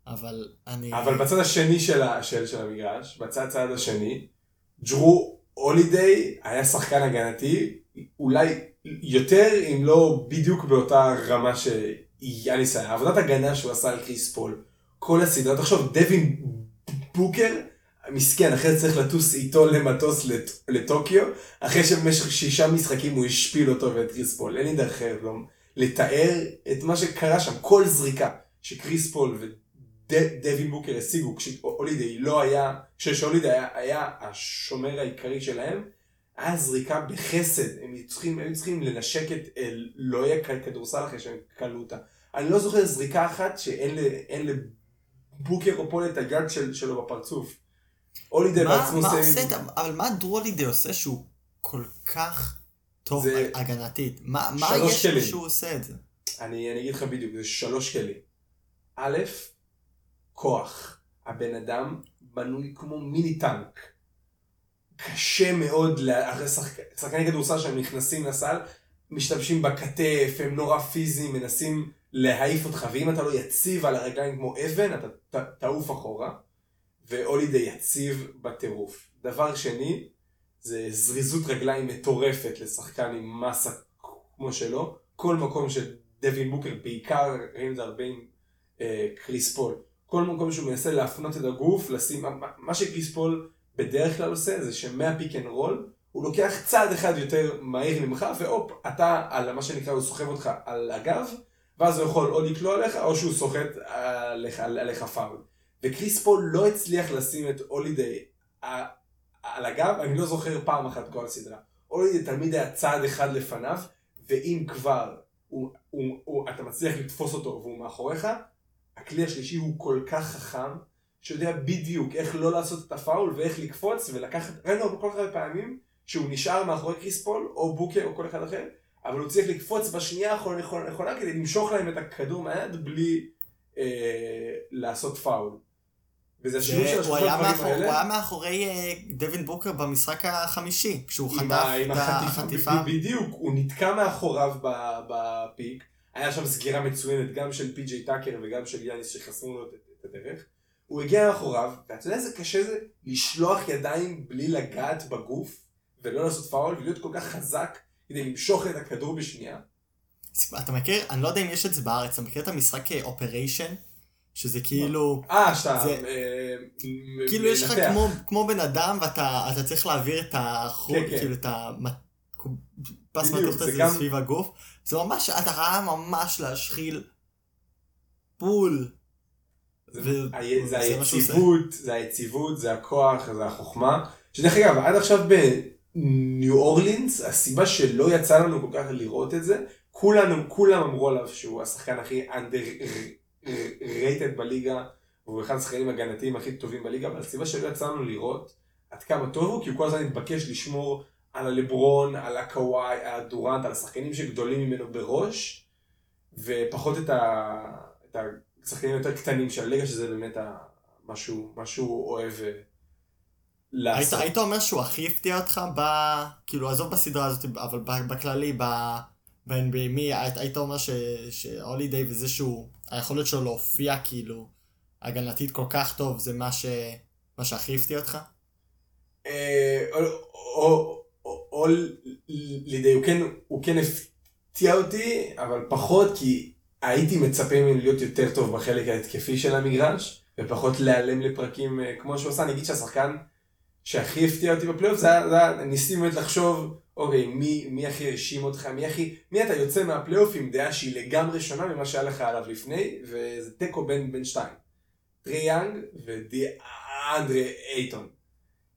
אבל אני... אבל בצד השני של, של, של המגרש, בצד צד השני, ג'רו הולידיי היה שחקן הגנתי, אולי יותר אם לא בדיוק באותה רמה שיאניס היה. עבודת הגנה שהוא עשה על קריס פול, כל הסדרה, תחשוב, דווין בוקר, מסכן, אחרי זה צריך לטוס איתו למטוס לט, לטוקיו, אחרי שבמשך שישה משחקים הוא השפיל אותו ואת קריס פול. אין לי דרך לא, לתאר את מה שקרה שם, כל זריקה שקריס פול ודווין בוקר השיגו, כשהולידי לא היה, כשהולידי היה, היה השומר העיקרי שלהם, היה זריקה בחסד, הם צריכים, הם צריכים לנשק את אלוהי הכדורסל אחרי שהם כלו אותה. אני לא זוכר זריקה אחת שאין לבוקר או פול את הגג של, שלו בפרצוף. הולידי בעצמו עושה- אבל מה דרולידי עושה שהוא כל כך טוב זה- הגנתית? מה מה יש כלים. שהוא עושה את זה? אני, אני אגיד לך בדיוק, זה שלוש כלים. א', כוח. הבן אדם בנוי כמו מיני טנק. קשה מאוד, לה- הרי שחק- שחקני כדורסל שהם נכנסים לסל, משתמשים בכתף, הם נורא פיזיים, מנסים להעיף אותך, ואם אתה לא יציב על הרגליים כמו אבן, אתה ת- תעוף אחורה, והולידי יציב בטירוף. דבר שני, זה זריזות רגליים מטורפת לשחקן עם מסה כמו שלו. כל מקום שדווין בוקר, בעיקר ראינו את זה הרבה עם אה, קריס פול, כל מקום שהוא מנסה להפנות את הגוף, לשים, מה- שקריס פול בדרך כלל עושה זה שמה pick and roll, הוא לוקח צעד אחד יותר מהיר ממך, והופ, אתה על מה שנקרא, הוא סוחב אותך על הגב, ואז הוא יכול או לקלוע עליך, או שהוא סוחט עליך, עליך פאול. וקריס פול לא הצליח לשים את הולידיי על הגב, אני לא זוכר פעם אחת כל הסדרה. הולידיי תמיד היה צעד אחד לפניו, ואם כבר הוא, הוא, הוא, אתה מצליח לתפוס אותו והוא מאחוריך, הכלי השלישי הוא כל כך חכם, שיודע בדיוק איך לא לעשות את הפאול ואיך לקפוץ ולקחת, ראינו כל כך הרבה פעמים שהוא נשאר מאחורי קריס פול או בוקר או כל אחד אחר, אבל הוא צריך לקפוץ בשנייה האחרונה נכונה, נכונה כדי למשוך להם את הכדור מהיד בלי אה, לעשות פאול. וזה השילוב של הוא השלושה דברים מאחור- הוא האלה. היה מאחורי אה, דווין בוקר במשחק החמישי, כשהוא חטף את החטיפה, בדיוק, הוא נתקע מאחוריו בפיק, היה שם סגירה מצוינת גם של פי.ג'יי טאקר וגם של יאניס שחסמו לו את- את הדרך, הוא הגיע מאחוריו, ואתה יודע איזה קשה זה לשלוח ידיים בלי לגעת בגוף, ולא לעשות פאול, ולהיות כל כך חזק כדי למשוך את הכדור בשנייה. אתה מכיר, אני לא יודע אם יש את זה בארץ, אתה מכיר את המשחק אופריישן? שזה כאילו, אה, שאתה... זה- אה, כאילו יש לך. כמו, כמו בן אדם ואתה אתה צריך להעביר את החוט, כן, כן. כאילו את הפס מתכת זה הזה גם- סביב הגוף. זה ממש, אתה חייב ממש להשחיל בול. זה, ו- זה עושה. היציבות, זה היציבות, זה הכוח, זה החוכמה. שדרך אגב, עד עכשיו בניו אורלינס, הסיבה שלא יצא לנו כל כך לראות את זה, כולנו, כולם אמרו עליו שהוא השחקן הכי underrated בליגה, והוא אחד השחקנים הגנתיים הכי טובים בליגה, אבל הסיבה שלא יצא לנו לראות עד כמה טוב הוא, כי הוא כל הזמן התבקש לשמור על הלברון, על הקוואי, על הדורנט, על השחקנים שגדולים ממנו בראש, ופחות את, ה... את השחקנים היותר קטנים של הליגה, שזה באמת ה... משהו, משהו אוהב אה, היית. היית אומר שהוא הכי הפתיע אותך ב... כאילו, עזוב בסדרה הזאת, אבל בכללי, ב... ב-NBA, מי, היית, אומר ש... שהולידיי וזה שהוא, היכולת שלו להופיע כאילו הגנתית כל כך טוב, זה מה ש... מה שהכי הפתיע אותך? אה, או- הוא כן, הוא כן הפתיע אותי, אבל פחות כי הייתי מצפה ממנו להיות יותר טוב בחלק ההתקפי של המגרש, ופחות להיעלם לפרקים אה, כמו שהוא עשה. אני אגיד שהשחקן שהכי הפתיע אותי בפלייאוף, זה היה, ניסיתי באמת לחשוב, אוקיי, מי, מי הכי הרשים אותך, מי הכי, מי אתה יוצא מהפלייאוף עם דעה שהיא לגמרי שונה ממה שהיה לך עליו לפני, וזה תיקו בין, בין שתיים. טריי יאנג ודיאנדרה אייטון.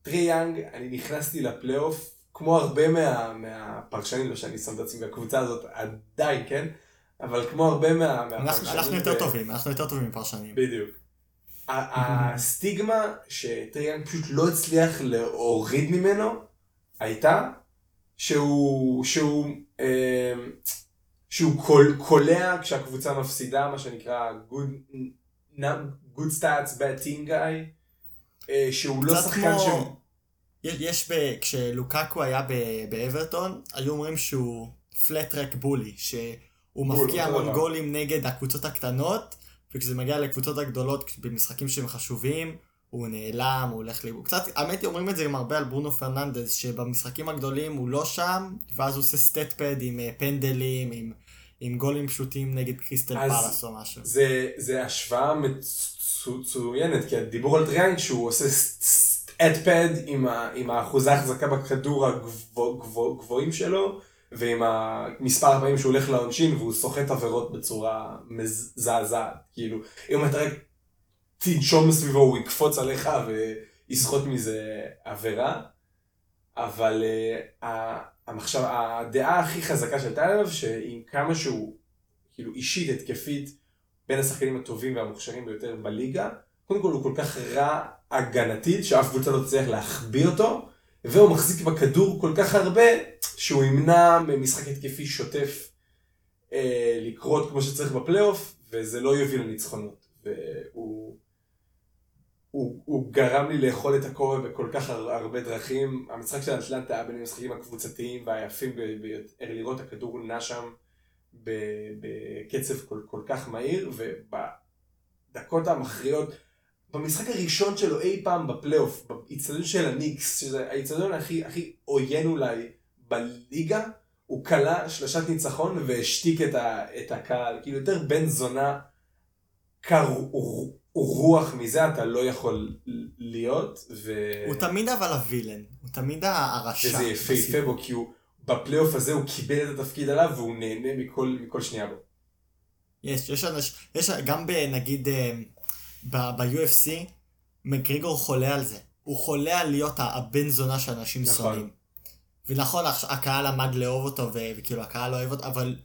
טריי יאנג, אני נכנסתי לפלייאוף, כמו הרבה מה, מהפרשנים, לא שאני שם את עצמי בקבוצה הזאת עדיין, כן? אבל כמו הרבה מה, אנחנו, מהפרשנים... אנחנו יותר ב- טובים, אנחנו יותר טובים מפרשנים. בדיוק. הסטיגמה שטרי יאנג פשוט לא הצליח להוריד ממנו, הייתה שהוא, שהוא, אה, שהוא קול, קולע כשהקבוצה מפסידה, מה שנקרא good, not- good stats bad team guy, אה, שהוא לא שחקן כמו... ש... יש, יש ב... כשלוקקו היה ב... באברטון, היו אומרים שהוא flat track bully, שהוא בול, מבקיע המון. גולים נגד הקבוצות הקטנות, וכשזה מגיע לקבוצות הגדולות, במשחקים שהם חשובים, הוא נעלם, הוא הולך לאיבוד. קצת, האמת היא, אומרים את זה גם הרבה על ברונו פרננדז, שבמשחקים הגדולים הוא לא שם, ואז הוא עושה stat pad עם אה, פנדלים, עם, עם גולים פשוטים נגד קריסטל פאלאס או משהו. זה, זה השוואה מצוינת, כי הדיבור על טריי יאנג שהוא עושה stat pad עם, ה- עם האחוזי ההחזקה בכדור הגבוה- גבוה- שלו, ועם המספר הפעמים שהוא הולך לעונשין והוא סוחט עבירות בצורה מזעזעת. כאילו, אם אתה רק תנשום מסביבו הוא יקפוץ עליך ויסחוט מזה עבירה. אבל uh, עכשיו, הדעה הכי חזקה שהייתה עליו, שעם כמה שהוא כאילו אישית, התקפית, בין השחקנים הטובים והמוכשרים ביותר בליגה, קודם כל הוא כל כך רע הגנתית, שאף קבוצה לא תצליח להחביא אותו, והוא מחזיק בכדור כל כך הרבה, שהוא ימנע ממשחק התקפי שוטף אה, לקרות כמו שצריך בפלייאוף, וזה לא יוביל לניצחונות. והוא הוא, הוא גרם לי לאכול את הכובע בכל כך הר- הרבה דרכים. המשחק של אטלנטה היה בין המשחקים הקבוצתיים והיפים ביותר לראות הכדור נע שם בקצב כל, כל כך מהיר, ובדקות המכריעות, במשחק הראשון שלו אי פעם בפלייאוף, באיצטדיון של הניקס, שזה האיצטדיון הכי, הכי עוין אולי בליגה, הוא כלה שלושת ניצחון והשתיק את, ה, את הקהל, כאילו יותר בן זונה קר רוח מזה אתה לא יכול להיות, ו... הוא תמיד אבל הווילן, הוא תמיד הרשע. וזה יפהפה בו, כי הוא בפלייאוף הזה הוא קיבל את התפקיד עליו והוא נהנה מכל, מכל שנייה בו. יש, יש אנשים, יש גם בנגיד אה, ב-UFC, מקריגור חולה על זה. הוא חולה על להיות הבן זונה שאנשים נכון. שונאים. ונכון, עכשיו, הקהל עמד לאהוב אותו, ו- וכאילו הקהל אוהב אותו, אבל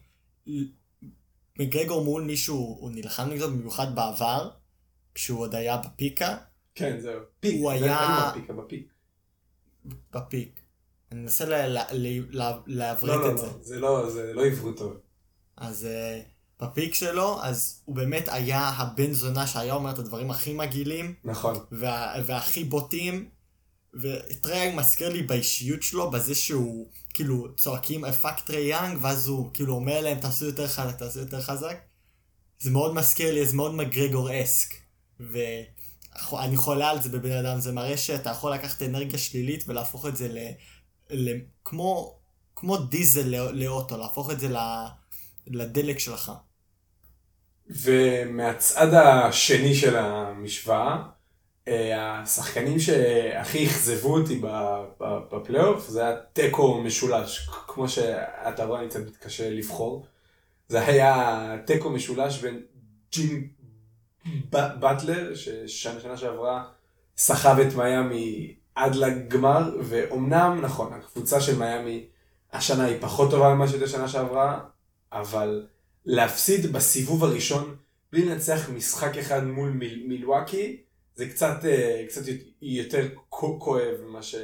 מקריגור מול מישהו, הוא נלחם נגדו במיוחד בעבר, כשהוא עוד היה בפיקה, כן, זהו. פיק, הוא זה- היה- בפיק, בפיק. אני מנסה ל- ל- ל- ל- לעברת לא, לא, את זה. לא, זה לא, זה לא עברו טוב. אז, אה, בפיק שלו, אז הוא באמת היה הבן זונה שהיה אומר את הדברים הכי מגעילים, נכון. וה, והכי בוטים, וטריי יאנג מזכיר לי באישיות שלו, בזה שהוא, כאילו, צועקים fuck טריי יאנג, ואז הוא כאילו אומר להם, תעשו יותר חזק, תעשו יותר חזק. זה מאוד מזכיר לי, זה מאוד מקגרגור esque. ואני חולה על זה בבן אדם, זה מראה שאתה יכול לקחת אנרגיה שלילית ולהפוך את זה ל... ל... כמו, כמו דיזל לא- לאוטו, להפוך את זה ל... לדלק שלך. ומהצד השני של המשוואה, אה, השחקנים שהכי אכזבו אותי בפלייאוף זה היה תיקו משולש, כמו שאתה רואה אני קצת מתקשה לבחור. זה היה תיקו משולש בין ג'ימי באטלר, ששנה שנה שעברה סחב את מיאמי עד לגמר, ואומנם, נכון, הקבוצה של מיאמי השנה היא פחות טובה ממה שהייתה שנה שעברה, אבל להפסיד בסיבוב הראשון בלי לנצח משחק אחד מול מיל, מילואקי, זה קצת, אה, קצת יותר כואב ממה, ש,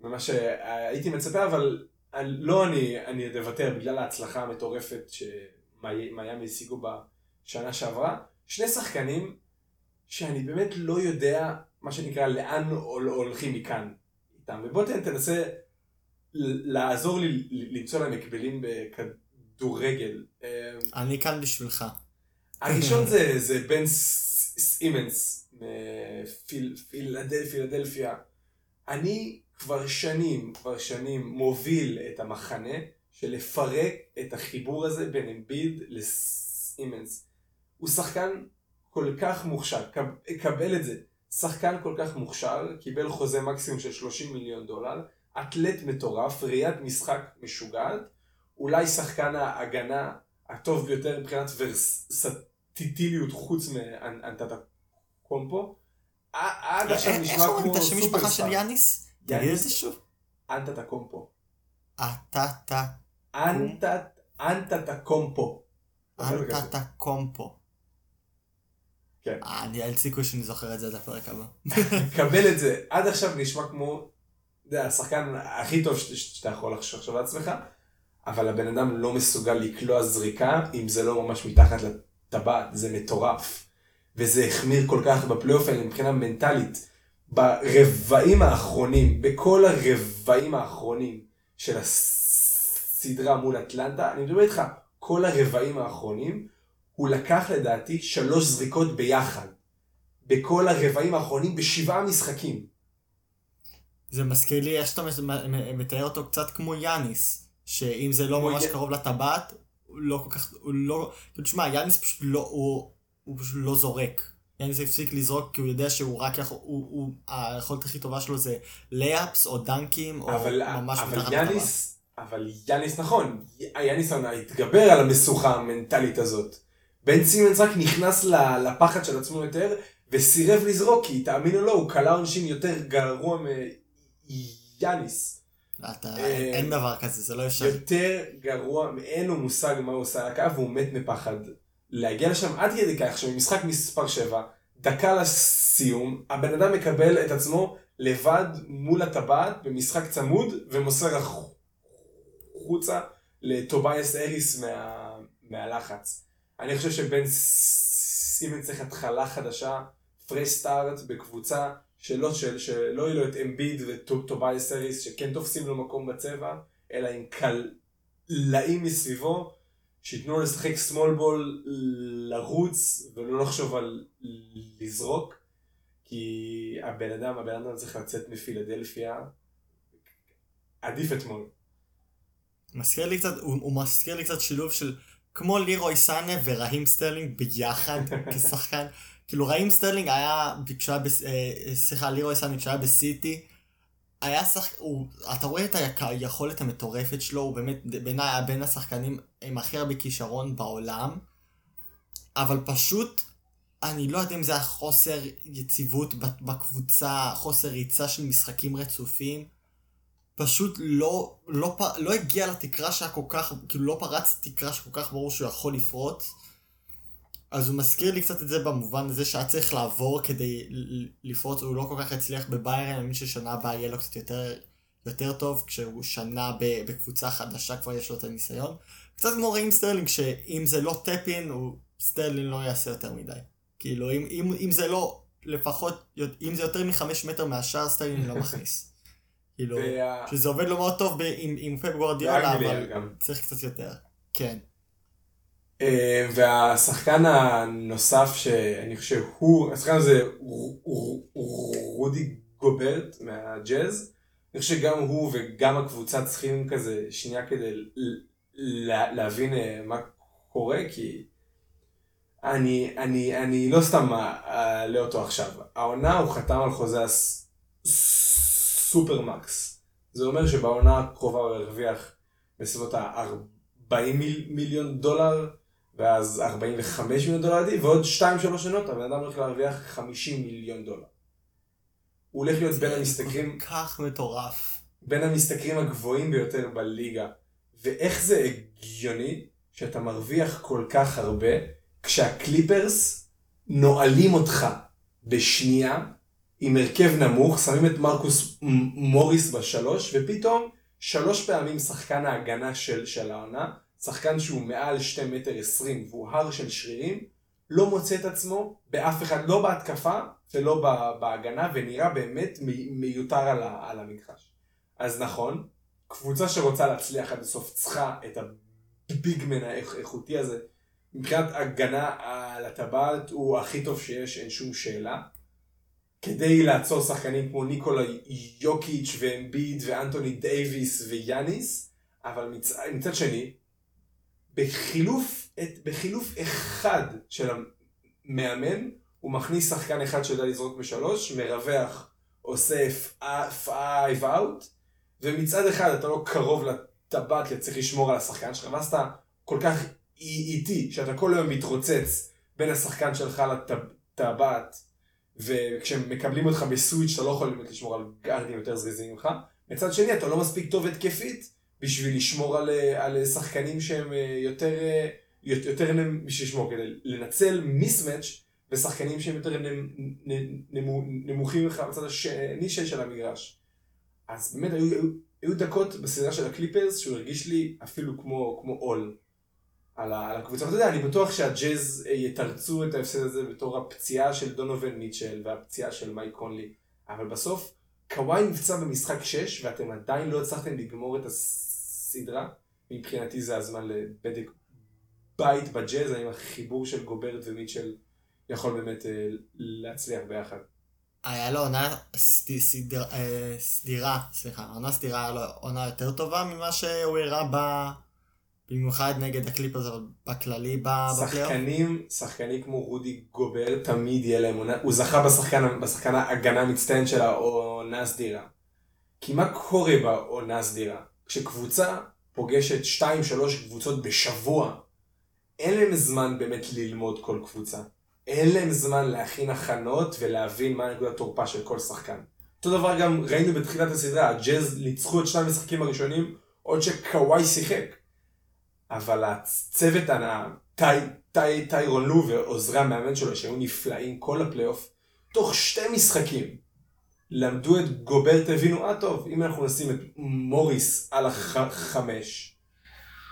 ממה שהייתי מצפה, אבל לא אני, אני עוד אוותר בגלל ההצלחה המטורפת שמיאמי השיגו בשנה שעברה. שני שחקנים שאני באמת לא יודע, מה שנקרא, לאן הול- הולכים מכאן איתם. ובוא תנסה לעזור לי למצוא להם מקבלים בכדורגל. אה, אני כאן בשבילך. הראשון <laughs> זה, זה בן סימנס מפילדלפיה. אני כבר שנים, כבר שנים מוביל את המחנה של לפרק את החיבור הזה בין אמביד לסימנס. הוא שחקן כל כך מוכשר, קב- קבל את זה. שחקן כל כך מוכשר, קיבל חוזה מקסימום של 30 מיליון דולר, אתלט מטורף, ראיית משחק משוגעת, אולי שחקן ההגנה הטוב ביותר מבחינת ורסטיליות חוץ מאנטטה קומפו. עד עכשיו נשמע איך אומרים כמו את השם משפחה של סופרסטאר. יאניס? תגיד את. זה שוב. אנטטה קומפו. אתה, אתה, אנטטה קומפו. אנטטה קומפו. כן. אה, אני אין סיכוי שאני זוכר את זה עד הפרק הבא. <laughs> קבל את זה. עד עכשיו נשמע כמו, אתה יודע, השחקן הכי טוב שאתה יכול לחשוב לעצמך, אבל הבן אדם לא מסוגל לקלוע זריקה אם זה לא ממש מתחת לטבעת, זה מטורף. וזה החמיר כל כך בפלייאוף האלה מבחינה מנטלית. ברבעים האחרונים, בכל הרבעים האחרונים של הסדרה מול אטלנטה, אני מדבר איתך, כל הרבעים האחרונים, הוא לקח לדעתי שלוש זריקות ביחד. בכל הרבעים האחרונים בשבעה משחקים. זה מזכיר לי איך שאתה מתאר אותו קצת כמו יאניס, שאם זה לא ממש י- קרוב לטבעת, הוא לא כל כך, הוא לא, כאילו תשמע, יאניס פשוט לא, הוא, הוא פשוט לא זורק. יאניס הפסיק לזרוק כי הוא יודע שהוא רק יכול, הוא, הוא, היכולת הכי טובה שלו זה לייפס או דנקים, או אבל, ממש אבל מתחת לטבעת. יאניס, אבל יאניס נכון, יאניס התגבר על המשוכה המנטלית הזאת. בן סימנס רק נכנס לפחד של עצמו יותר, וסירב לזרוק, כי תאמין או לא, הוא כלה עונשין יותר גרוע מיאניס. אתה, אה, אין דבר כזה, זה לא אפשרי. יותר גרוע, אין לו מושג מה הוא עושה על הקו, והוא מת מפחד. להגיע לשם עד כדי כך שבמשחק מספר 7, דקה לסיום, הבן אדם מקבל את עצמו לבד מול הטבעת במשחק צמוד, ומוסר החוצה לטובייס אריס מה, מהלחץ. אני חושב שבן סימן צריך התחלה חדשה, פרש סטארט בקבוצה שלא, של, שלא יהיו לו את אמביד וטובייס אריס שכן תופסים לו מקום בצבע, אלא עם קלעים מסביבו, שייתנו לו לשחק small ball, לרוץ ולא לחשוב על לזרוק, כי הבן אדם, הבן אדם צריך לצאת מפילדלפיה, עדיף אתמול. מזכיר לי קצת, הוא, הוא מזכיר לי קצת שילוב של כמו לירוי סאנה ורהים סטרלינג ביחד <laughs> כשחקן. כאילו רהים סטרלינג היה, כשהוא היה, בס- אה, סליחה, לירוי סאנה כשהיה בסיטי, היה שחק... הוא, אתה רואה את היכולת המטורפת שלו, הוא באמת בעיניי היה בין השחקנים עם הכי הרבה כישרון בעולם, אבל פשוט, אני לא יודע אם זה היה חוסר יציבות בקבוצה, חוסר ריצה של משחקים רצופים. פשוט לא, לא, פ- לא הגיע לתקרה שהיה כל כך, כאילו לא פרץ תקרה שכל כך ברור שהוא יכול לפרוץ. אז הוא מזכיר לי קצת את זה במובן הזה שהיה צריך לעבור כדי לפרוץ, הוא לא כל כך הצליח בביירן, אני מבין ששנה הבאה יהיה לו קצת יותר, יותר טוב, כשהוא שנה בקבוצה חדשה כבר יש לו את הניסיון. קצת כמו רהים סטרלינג, שאם זה לא tap-in, הוא סטרלינג לא יעשה יותר מדי. כאילו, אם, אם, אם זה לא, לפחות, אם זה יותר מחמש מטר מהשאר, סטרלינג לא מכניס. כאילו, <laughs> שזה עובד לו מאוד טוב ב- עם, עם פפ גוורדיאלה, באנגליה אבל גם. צריך קצת יותר. כן. אה, והשחקן הנוסף שאני חושב הוא, השחקן הזה הוא רודי גוברט מהג'אז. אני חושב שגם הוא וגם הקבוצה צריכים כזה שנייה כדי להבין אה, מה קורה, כי אני, אני, אני לא סתם אעלה אותו עכשיו. העונה הוא חתם על חוזה הס- סופר מקס. זה אומר שבעונה הקרובה הוא ירוויח בסביבות ה-40 מיליון דולר. ואז 45 מיליון דולר לדעתי, ועוד 2-3 שנות הבן אדם הולך להרוויח 50 מיליון דולר. הוא הולך להיות בין המשתכרים, כל כך מטורף. בין המשתכרים הגבוהים ביותר בליגה. ואיך זה הגיוני שאתה מרוויח כל כך הרבה, כשהקליפרס נועלים אותך בשנייה, עם הרכב נמוך, שמים את מרקוס מוריס בשלוש, ופתאום שלוש פעמים שחקן ההגנה של, של העונה, שחקן שהוא מעל 2 מטר 20 והוא הר של שרירים, לא מוצא את עצמו באף אחד, לא בהתקפה ולא בהגנה, ונראה באמת מי- מיותר על, ה- המגרש. אז נכון, קבוצה שרוצה להצליח עד הסוף צריכה את הביגמן האיכותי הזה. מבחינת הגנה על הטבעת הוא הכי טוב שיש, אין שום שאלה. כדי לעצור שחקנים כמו ניקולה יוקיץ' ואמביד ואנטוני דייוויס ויאניס, אבל מצ... מצד שני, בחילוף, את... בחילוף אחד של המאמן, הוא מכניס שחקן אחד שיודע לזרוק משלוש, מרווח, עושה five out, ומצד אחד אתה לא קרוב לטבעת כי אתה צריך לשמור על השחקן שלך, ואז אתה כל כך איטי, שאתה כל היום מתרוצץ בין השחקן שלך לטבעת, וכשמקבלים אותך ב switch אתה לא יכול באמת לשמור על גארדים יותר זריזים ממך. מצד שני אתה לא מספיק טוב התקפית בשביל לשמור על, על שחקנים שהם יותר, יותר בשביל לשמור, כדי לנצל מיסמץ' ושחקנים שהם יותר נמוכים ממך בצד השני של המגרש. אז באמת היו, היו, היו דקות בסדרה של הקליפרס שהוא הרגיש לי אפילו כמו, כמו עול. על, על הקבוצה. ואתה יודע, אני בטוח שהג'אז יתרצו את ההפסד הזה בתור הפציעה של דונובל מיטשל והפציעה של מייק קונלי. אבל בסוף, קוואי נפצע במשחק 6 ואתם עדיין לא הצלחתם לגמור את הסדרה. מבחינתי זה הזמן לבדק בית בג'אז, האם החיבור של גוברט ומיטשל יכול באמת להצליח ביחד. היה לו עונה סד... סדר... סדירה, סליחה, עונה סדירה היה לו עונה יותר טובה ממה שהוא הראה ב... במיוחד נגד הקליפרס, אבל בכללי בפלייאוף. שחקנים, שחקנים כמו רודי גובר, תמיד יהיה להם עונה, הוא זכה בשחקן, בשחקן ההגנה המצטיין של העונה הסדירה. כי מה קורה בעונה הסדירה? כשקבוצה פוגשת 2-3 קבוצות בשבוע, אין להם זמן באמת ללמוד כל קבוצה. אין להם זמן להכין הכנות ולהבין מה נקודת תורפה של כל שחקן. אותו דבר גם ראינו בתחילת הסדרה, הג'אז ניצחו את שני המשחקים הראשונים, עוד שקוואי שיחק. אבל הצוות טי, טי, טיירון לו ועוזרי המאמן שלו שהיו נפלאים כל הפלייאוף, תוך שתי משחקים למדו את גוברט, הבינו, אה טוב, אם אנחנו נשים את מוריס על החמש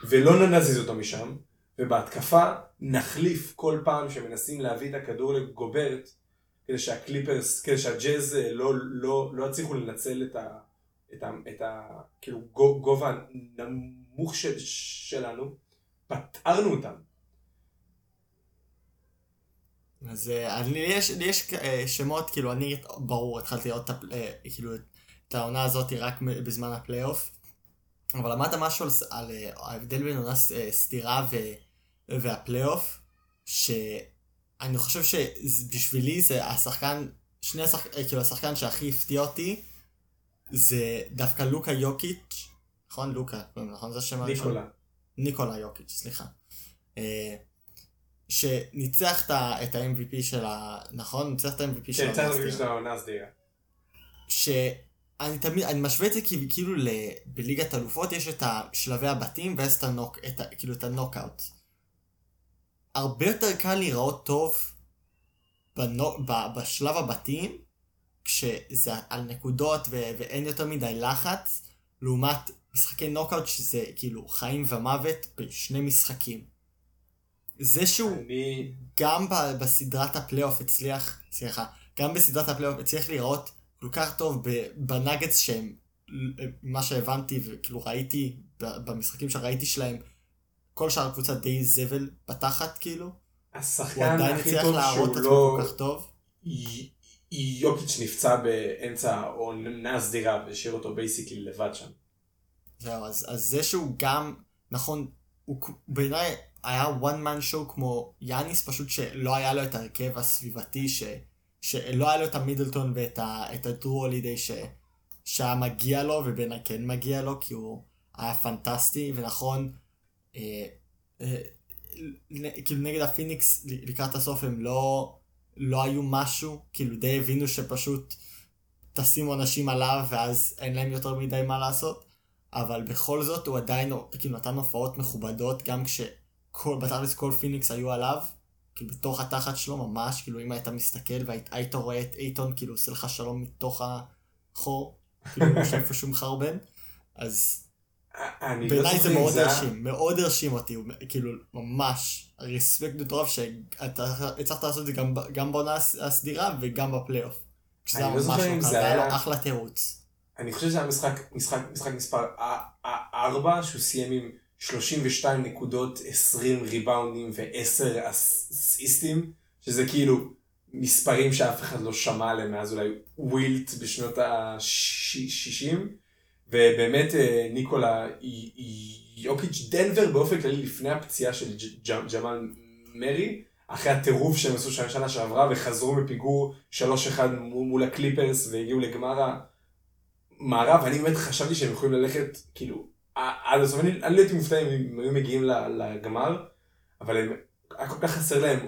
ולא נזיז אותו משם, ובהתקפה נחליף כל פעם שמנסים להביא את הכדור לגוברט, כדי שהקליפרס, כדי שהג'אז לא, לא, לא יצליחו לנצל את ה... את ה... את ה... כאילו גובה נמוך של, שלנו, פתרנו אותם. אז לי יש, לי יש שמות, כאילו אני, ברור, התחלתי לראות כאילו, את העונה הזאת רק בזמן הפלייאוף, אבל אמרת משהו על, על ההבדל בין עונה סתירה ו, והפלייאוף, שאני חושב שבשבילי זה השחקן, שני השחק, כאילו השחקן שהכי הפתיע אותי, זה דווקא לוקה יוקיץ', נכון? לוקה, נכון? זה השם הראשון? ניקולה. ניקולה יוקיץ', סליחה. שניצח את ה-MVP של ה... נכון? ניצח את ה-MVP של העונה הסדירה. שאני תמיד, אני משווה את זה כאילו בליגת אלופות יש את שלבי הבתים ויש את הנוק, את ה, כאילו את הנוקאוט. הרבה יותר קל להיראות טוב בנו, ב, בשלב הבתים, כשזה על נקודות ו, ואין יותר מדי לחץ, לעומת משחקי נוקאוט שזה כאילו חיים ומוות בשני משחקים. זה שהוא אני... גם ב- בסדרת הפלייאוף הצליח, סליחה, גם בסדרת הפלייאוף הצליח להיראות כל כך טוב ב- בנגדס שהם, מה שהבנתי וכאילו ראיתי ב- במשחקים שראיתי שלהם, כל שאר הקבוצה די זבל בתחת כאילו, הוא השחקן עדיין הכי טוב שהוא לא... כל כך טוב. י- יוקיץ' נפצע באמצע עונה סדירה והשאיר אותו basically לבד שם. זהו, אז, אז זה שהוא גם, נכון, הוא בעיניי היה one man show כמו יאניס, פשוט שלא היה לו את ההרכב הסביבתי, ש, שלא היה לו את המידלטון ואת ה, את הג'רו הולידיי ש, שהיה מגיע לו, ובעיניי כן מגיע לו, כי הוא היה פנטסטי, ונכון, אה, אה, כאילו נגד הפיניקס לקראת הסוף הם לא, לא היו משהו, כאילו די הבינו שפשוט תשימו אנשים עליו ואז אין להם יותר מדי מה לעשות. אבל בכל זאת הוא עדיין כאילו נתן הופעות מכובדות גם כשכל בתכלס כל פיניקס היו עליו כאילו בתוך התחת שלו ממש כאילו אם היית מסתכל והיית רואה את אייטון כאילו עושה לך שלום מתוך החור כאילו <laughs> הוא איפה שהוא מחרבן אז לא בעיניי זוכר זה מאוד היה- הרשים מאוד הרשים אותי כאילו ממש רספקט מטורף שאתה הצלחת לעשות את זה גם גם בעונה הס- הסדירה וגם בפלייאוף. שזה היה אני לא ממש זוכר אם לא קל, זה היה- לו אחלה תירוץ. אני חושב שזה היה משחק מספר 4, שהוא סיים עם 32 נקודות, 20 ריבאונדים ו-10 אסיסטים, שזה כאילו מספרים שאף אחד לא שמע עליהם מאז אולי ווילט בשנות ה-60, ובאמת אה, ניקולה יוקיץ' דנבר באופן כללי לפני הפציעה של ג'מאל מרי, אחרי הטירוף שהם עשו שם שנה שעברה וחזרו מפיגור 3-1 מול הקליפרס והגיעו לגמר המערב, אני באמת חשבתי שהם יכולים ללכת כאילו עד הסוף, אני הייתי מופתע אם הם היו מגיעים לגמר, אבל היה כל כך חסר להם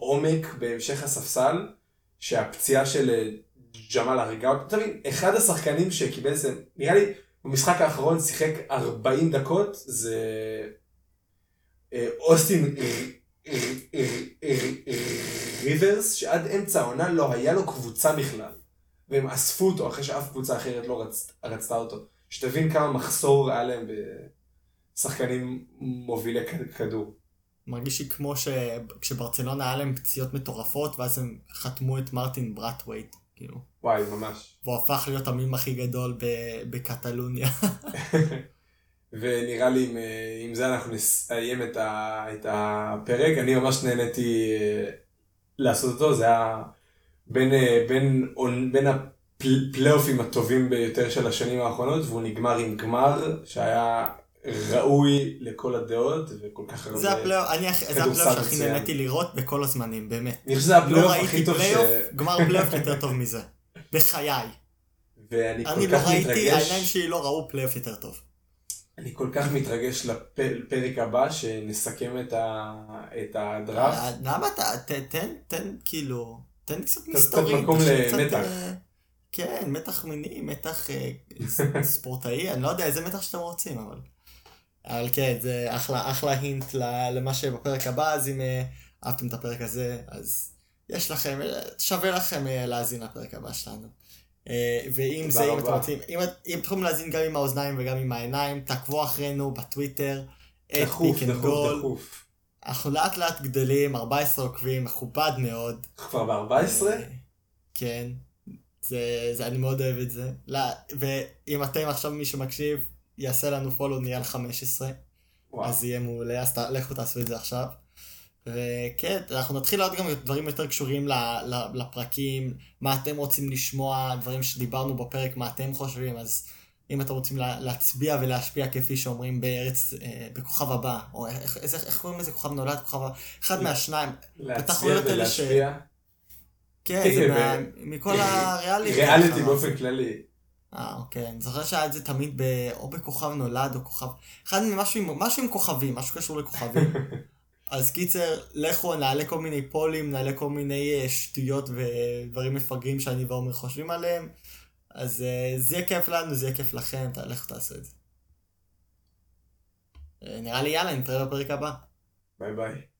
עומק בהמשך הספסל, שהפציעה של אה, ג'מאל הרגה אותם, אתה מבין, אחד השחקנים שקיבל איזה, נראה לי במשחק האחרון שיחק 40 דקות, זה אה, אוסטין ריברס, שעד אמצע העונה לא היה לו קבוצה בכלל. והם אספו אותו אחרי שאף קבוצה אחרת לא רצ... רצתה אותו. שתבין כמה מחסור היה להם בשחקנים מובילי כדור. מרגיש לי כמו שכשברצלונה היה להם פציעות מטורפות, ואז הם חתמו את מרטין ברטווייט, כאילו. וואי, ממש. והוא הפך להיות המים הכי גדול ב- בקטלוניה. <laughs> ונראה לי עם, אה, עם זה אנחנו נסיים את, ה... את הפרק. אני ממש נהניתי אה, לעשות אותו, זה היה בין, אה, בין, בין, בין הפלייאופים הטובים ביותר של השנים האחרונות, והוא נגמר עם גמר שהיה ראוי לכל הדעות, וכל כך הרבה... זה הפלייאוף, אני הכי- זה כדורסל הפלייאוף שהכי. נהניתי לראות בכל הזמנים, באמת. אני חושב שזה לא הפלייאוף ראיתי הכי טוב ש... גמר פלייאוף יותר טוב מזה. בחיי. ואני אני כל לא כך ראיתי, העיניים מתרגש, שלי לא ראו פלייאוף יותר טוב. אני כל כך מתרגש לפ- לפרק הבא, שנסכם את, ה... את הדראפט. אה, למה אתה, תן, תן, כאילו, תן קצת מסתורים. מקום תשאיר קצת, למתח. כן, מתח מיני, מתח אה, ספורטאי, אני לא יודע איזה מתח שאתם רוצים, אבל... אבל כן, זה אחלה, אחלה hint למה שבפרק הבא, אז אם אה, אהבתם את הפרק הזה, אז יש לכם, אה, שווה לכם להאזין לפרק הבא שלנו. ואם זה, אם אתם. רוצים, אם אם יכולים להאזין גם עם האוזניים וגם עם העיניים, תעקבו אחרינו בטוויטר, את Pick and Roll. אנחנו לאט לאט גדלים, 14 עוקבים, מכובד מאוד. כבר ב-14? אה, כן. זה, זה, אני מאוד אוהב את זה. לא, ואם אתם עכשיו מי שמקשיב, יעשה לנו פולו נהיה על 15, וואו. אז יהיה מעולה, אז ת, לכו תעשו את זה עכשיו. וכן, אנחנו נתחיל עוד גם דברים יותר קשורים ל, ל, לפרקים, מה אתם רוצים לשמוע, דברים שדיברנו בפרק, מה אתם חושבים, אז אם אתם רוצים לה, להצביע ולהשפיע כפי שאומרים בארץ, אה, בכוכב הבא, או איך, איך, איך קוראים לזה, כוכב נולד, כוכב הבא, אחד מהשניים, להצביע האלה ש- ולהשפיע. כן, כן, זה כן, מה, מכל הריאליטי. <laughs> ריאליטי. באופן כללי. אה, אוקיי. אני זוכר שהיה את זה תמיד ב... או בכוכב נולד או כוכב... אחד ממשהו עם, משהו עם כוכבים, משהו קשור לכוכבים. <laughs> אז קיצר, לכו, נעלה כל מיני פולים, נעלה כל מיני אה, שטויות ודברים מפגרים שאני ועומר חושבים עליהם. אז אה, זה יהיה כיף לנו, זה יהיה כיף לכם, לכו תעשו את זה. אה, נראה לי יאללה, נתראה בפרק הבא. ביי ביי.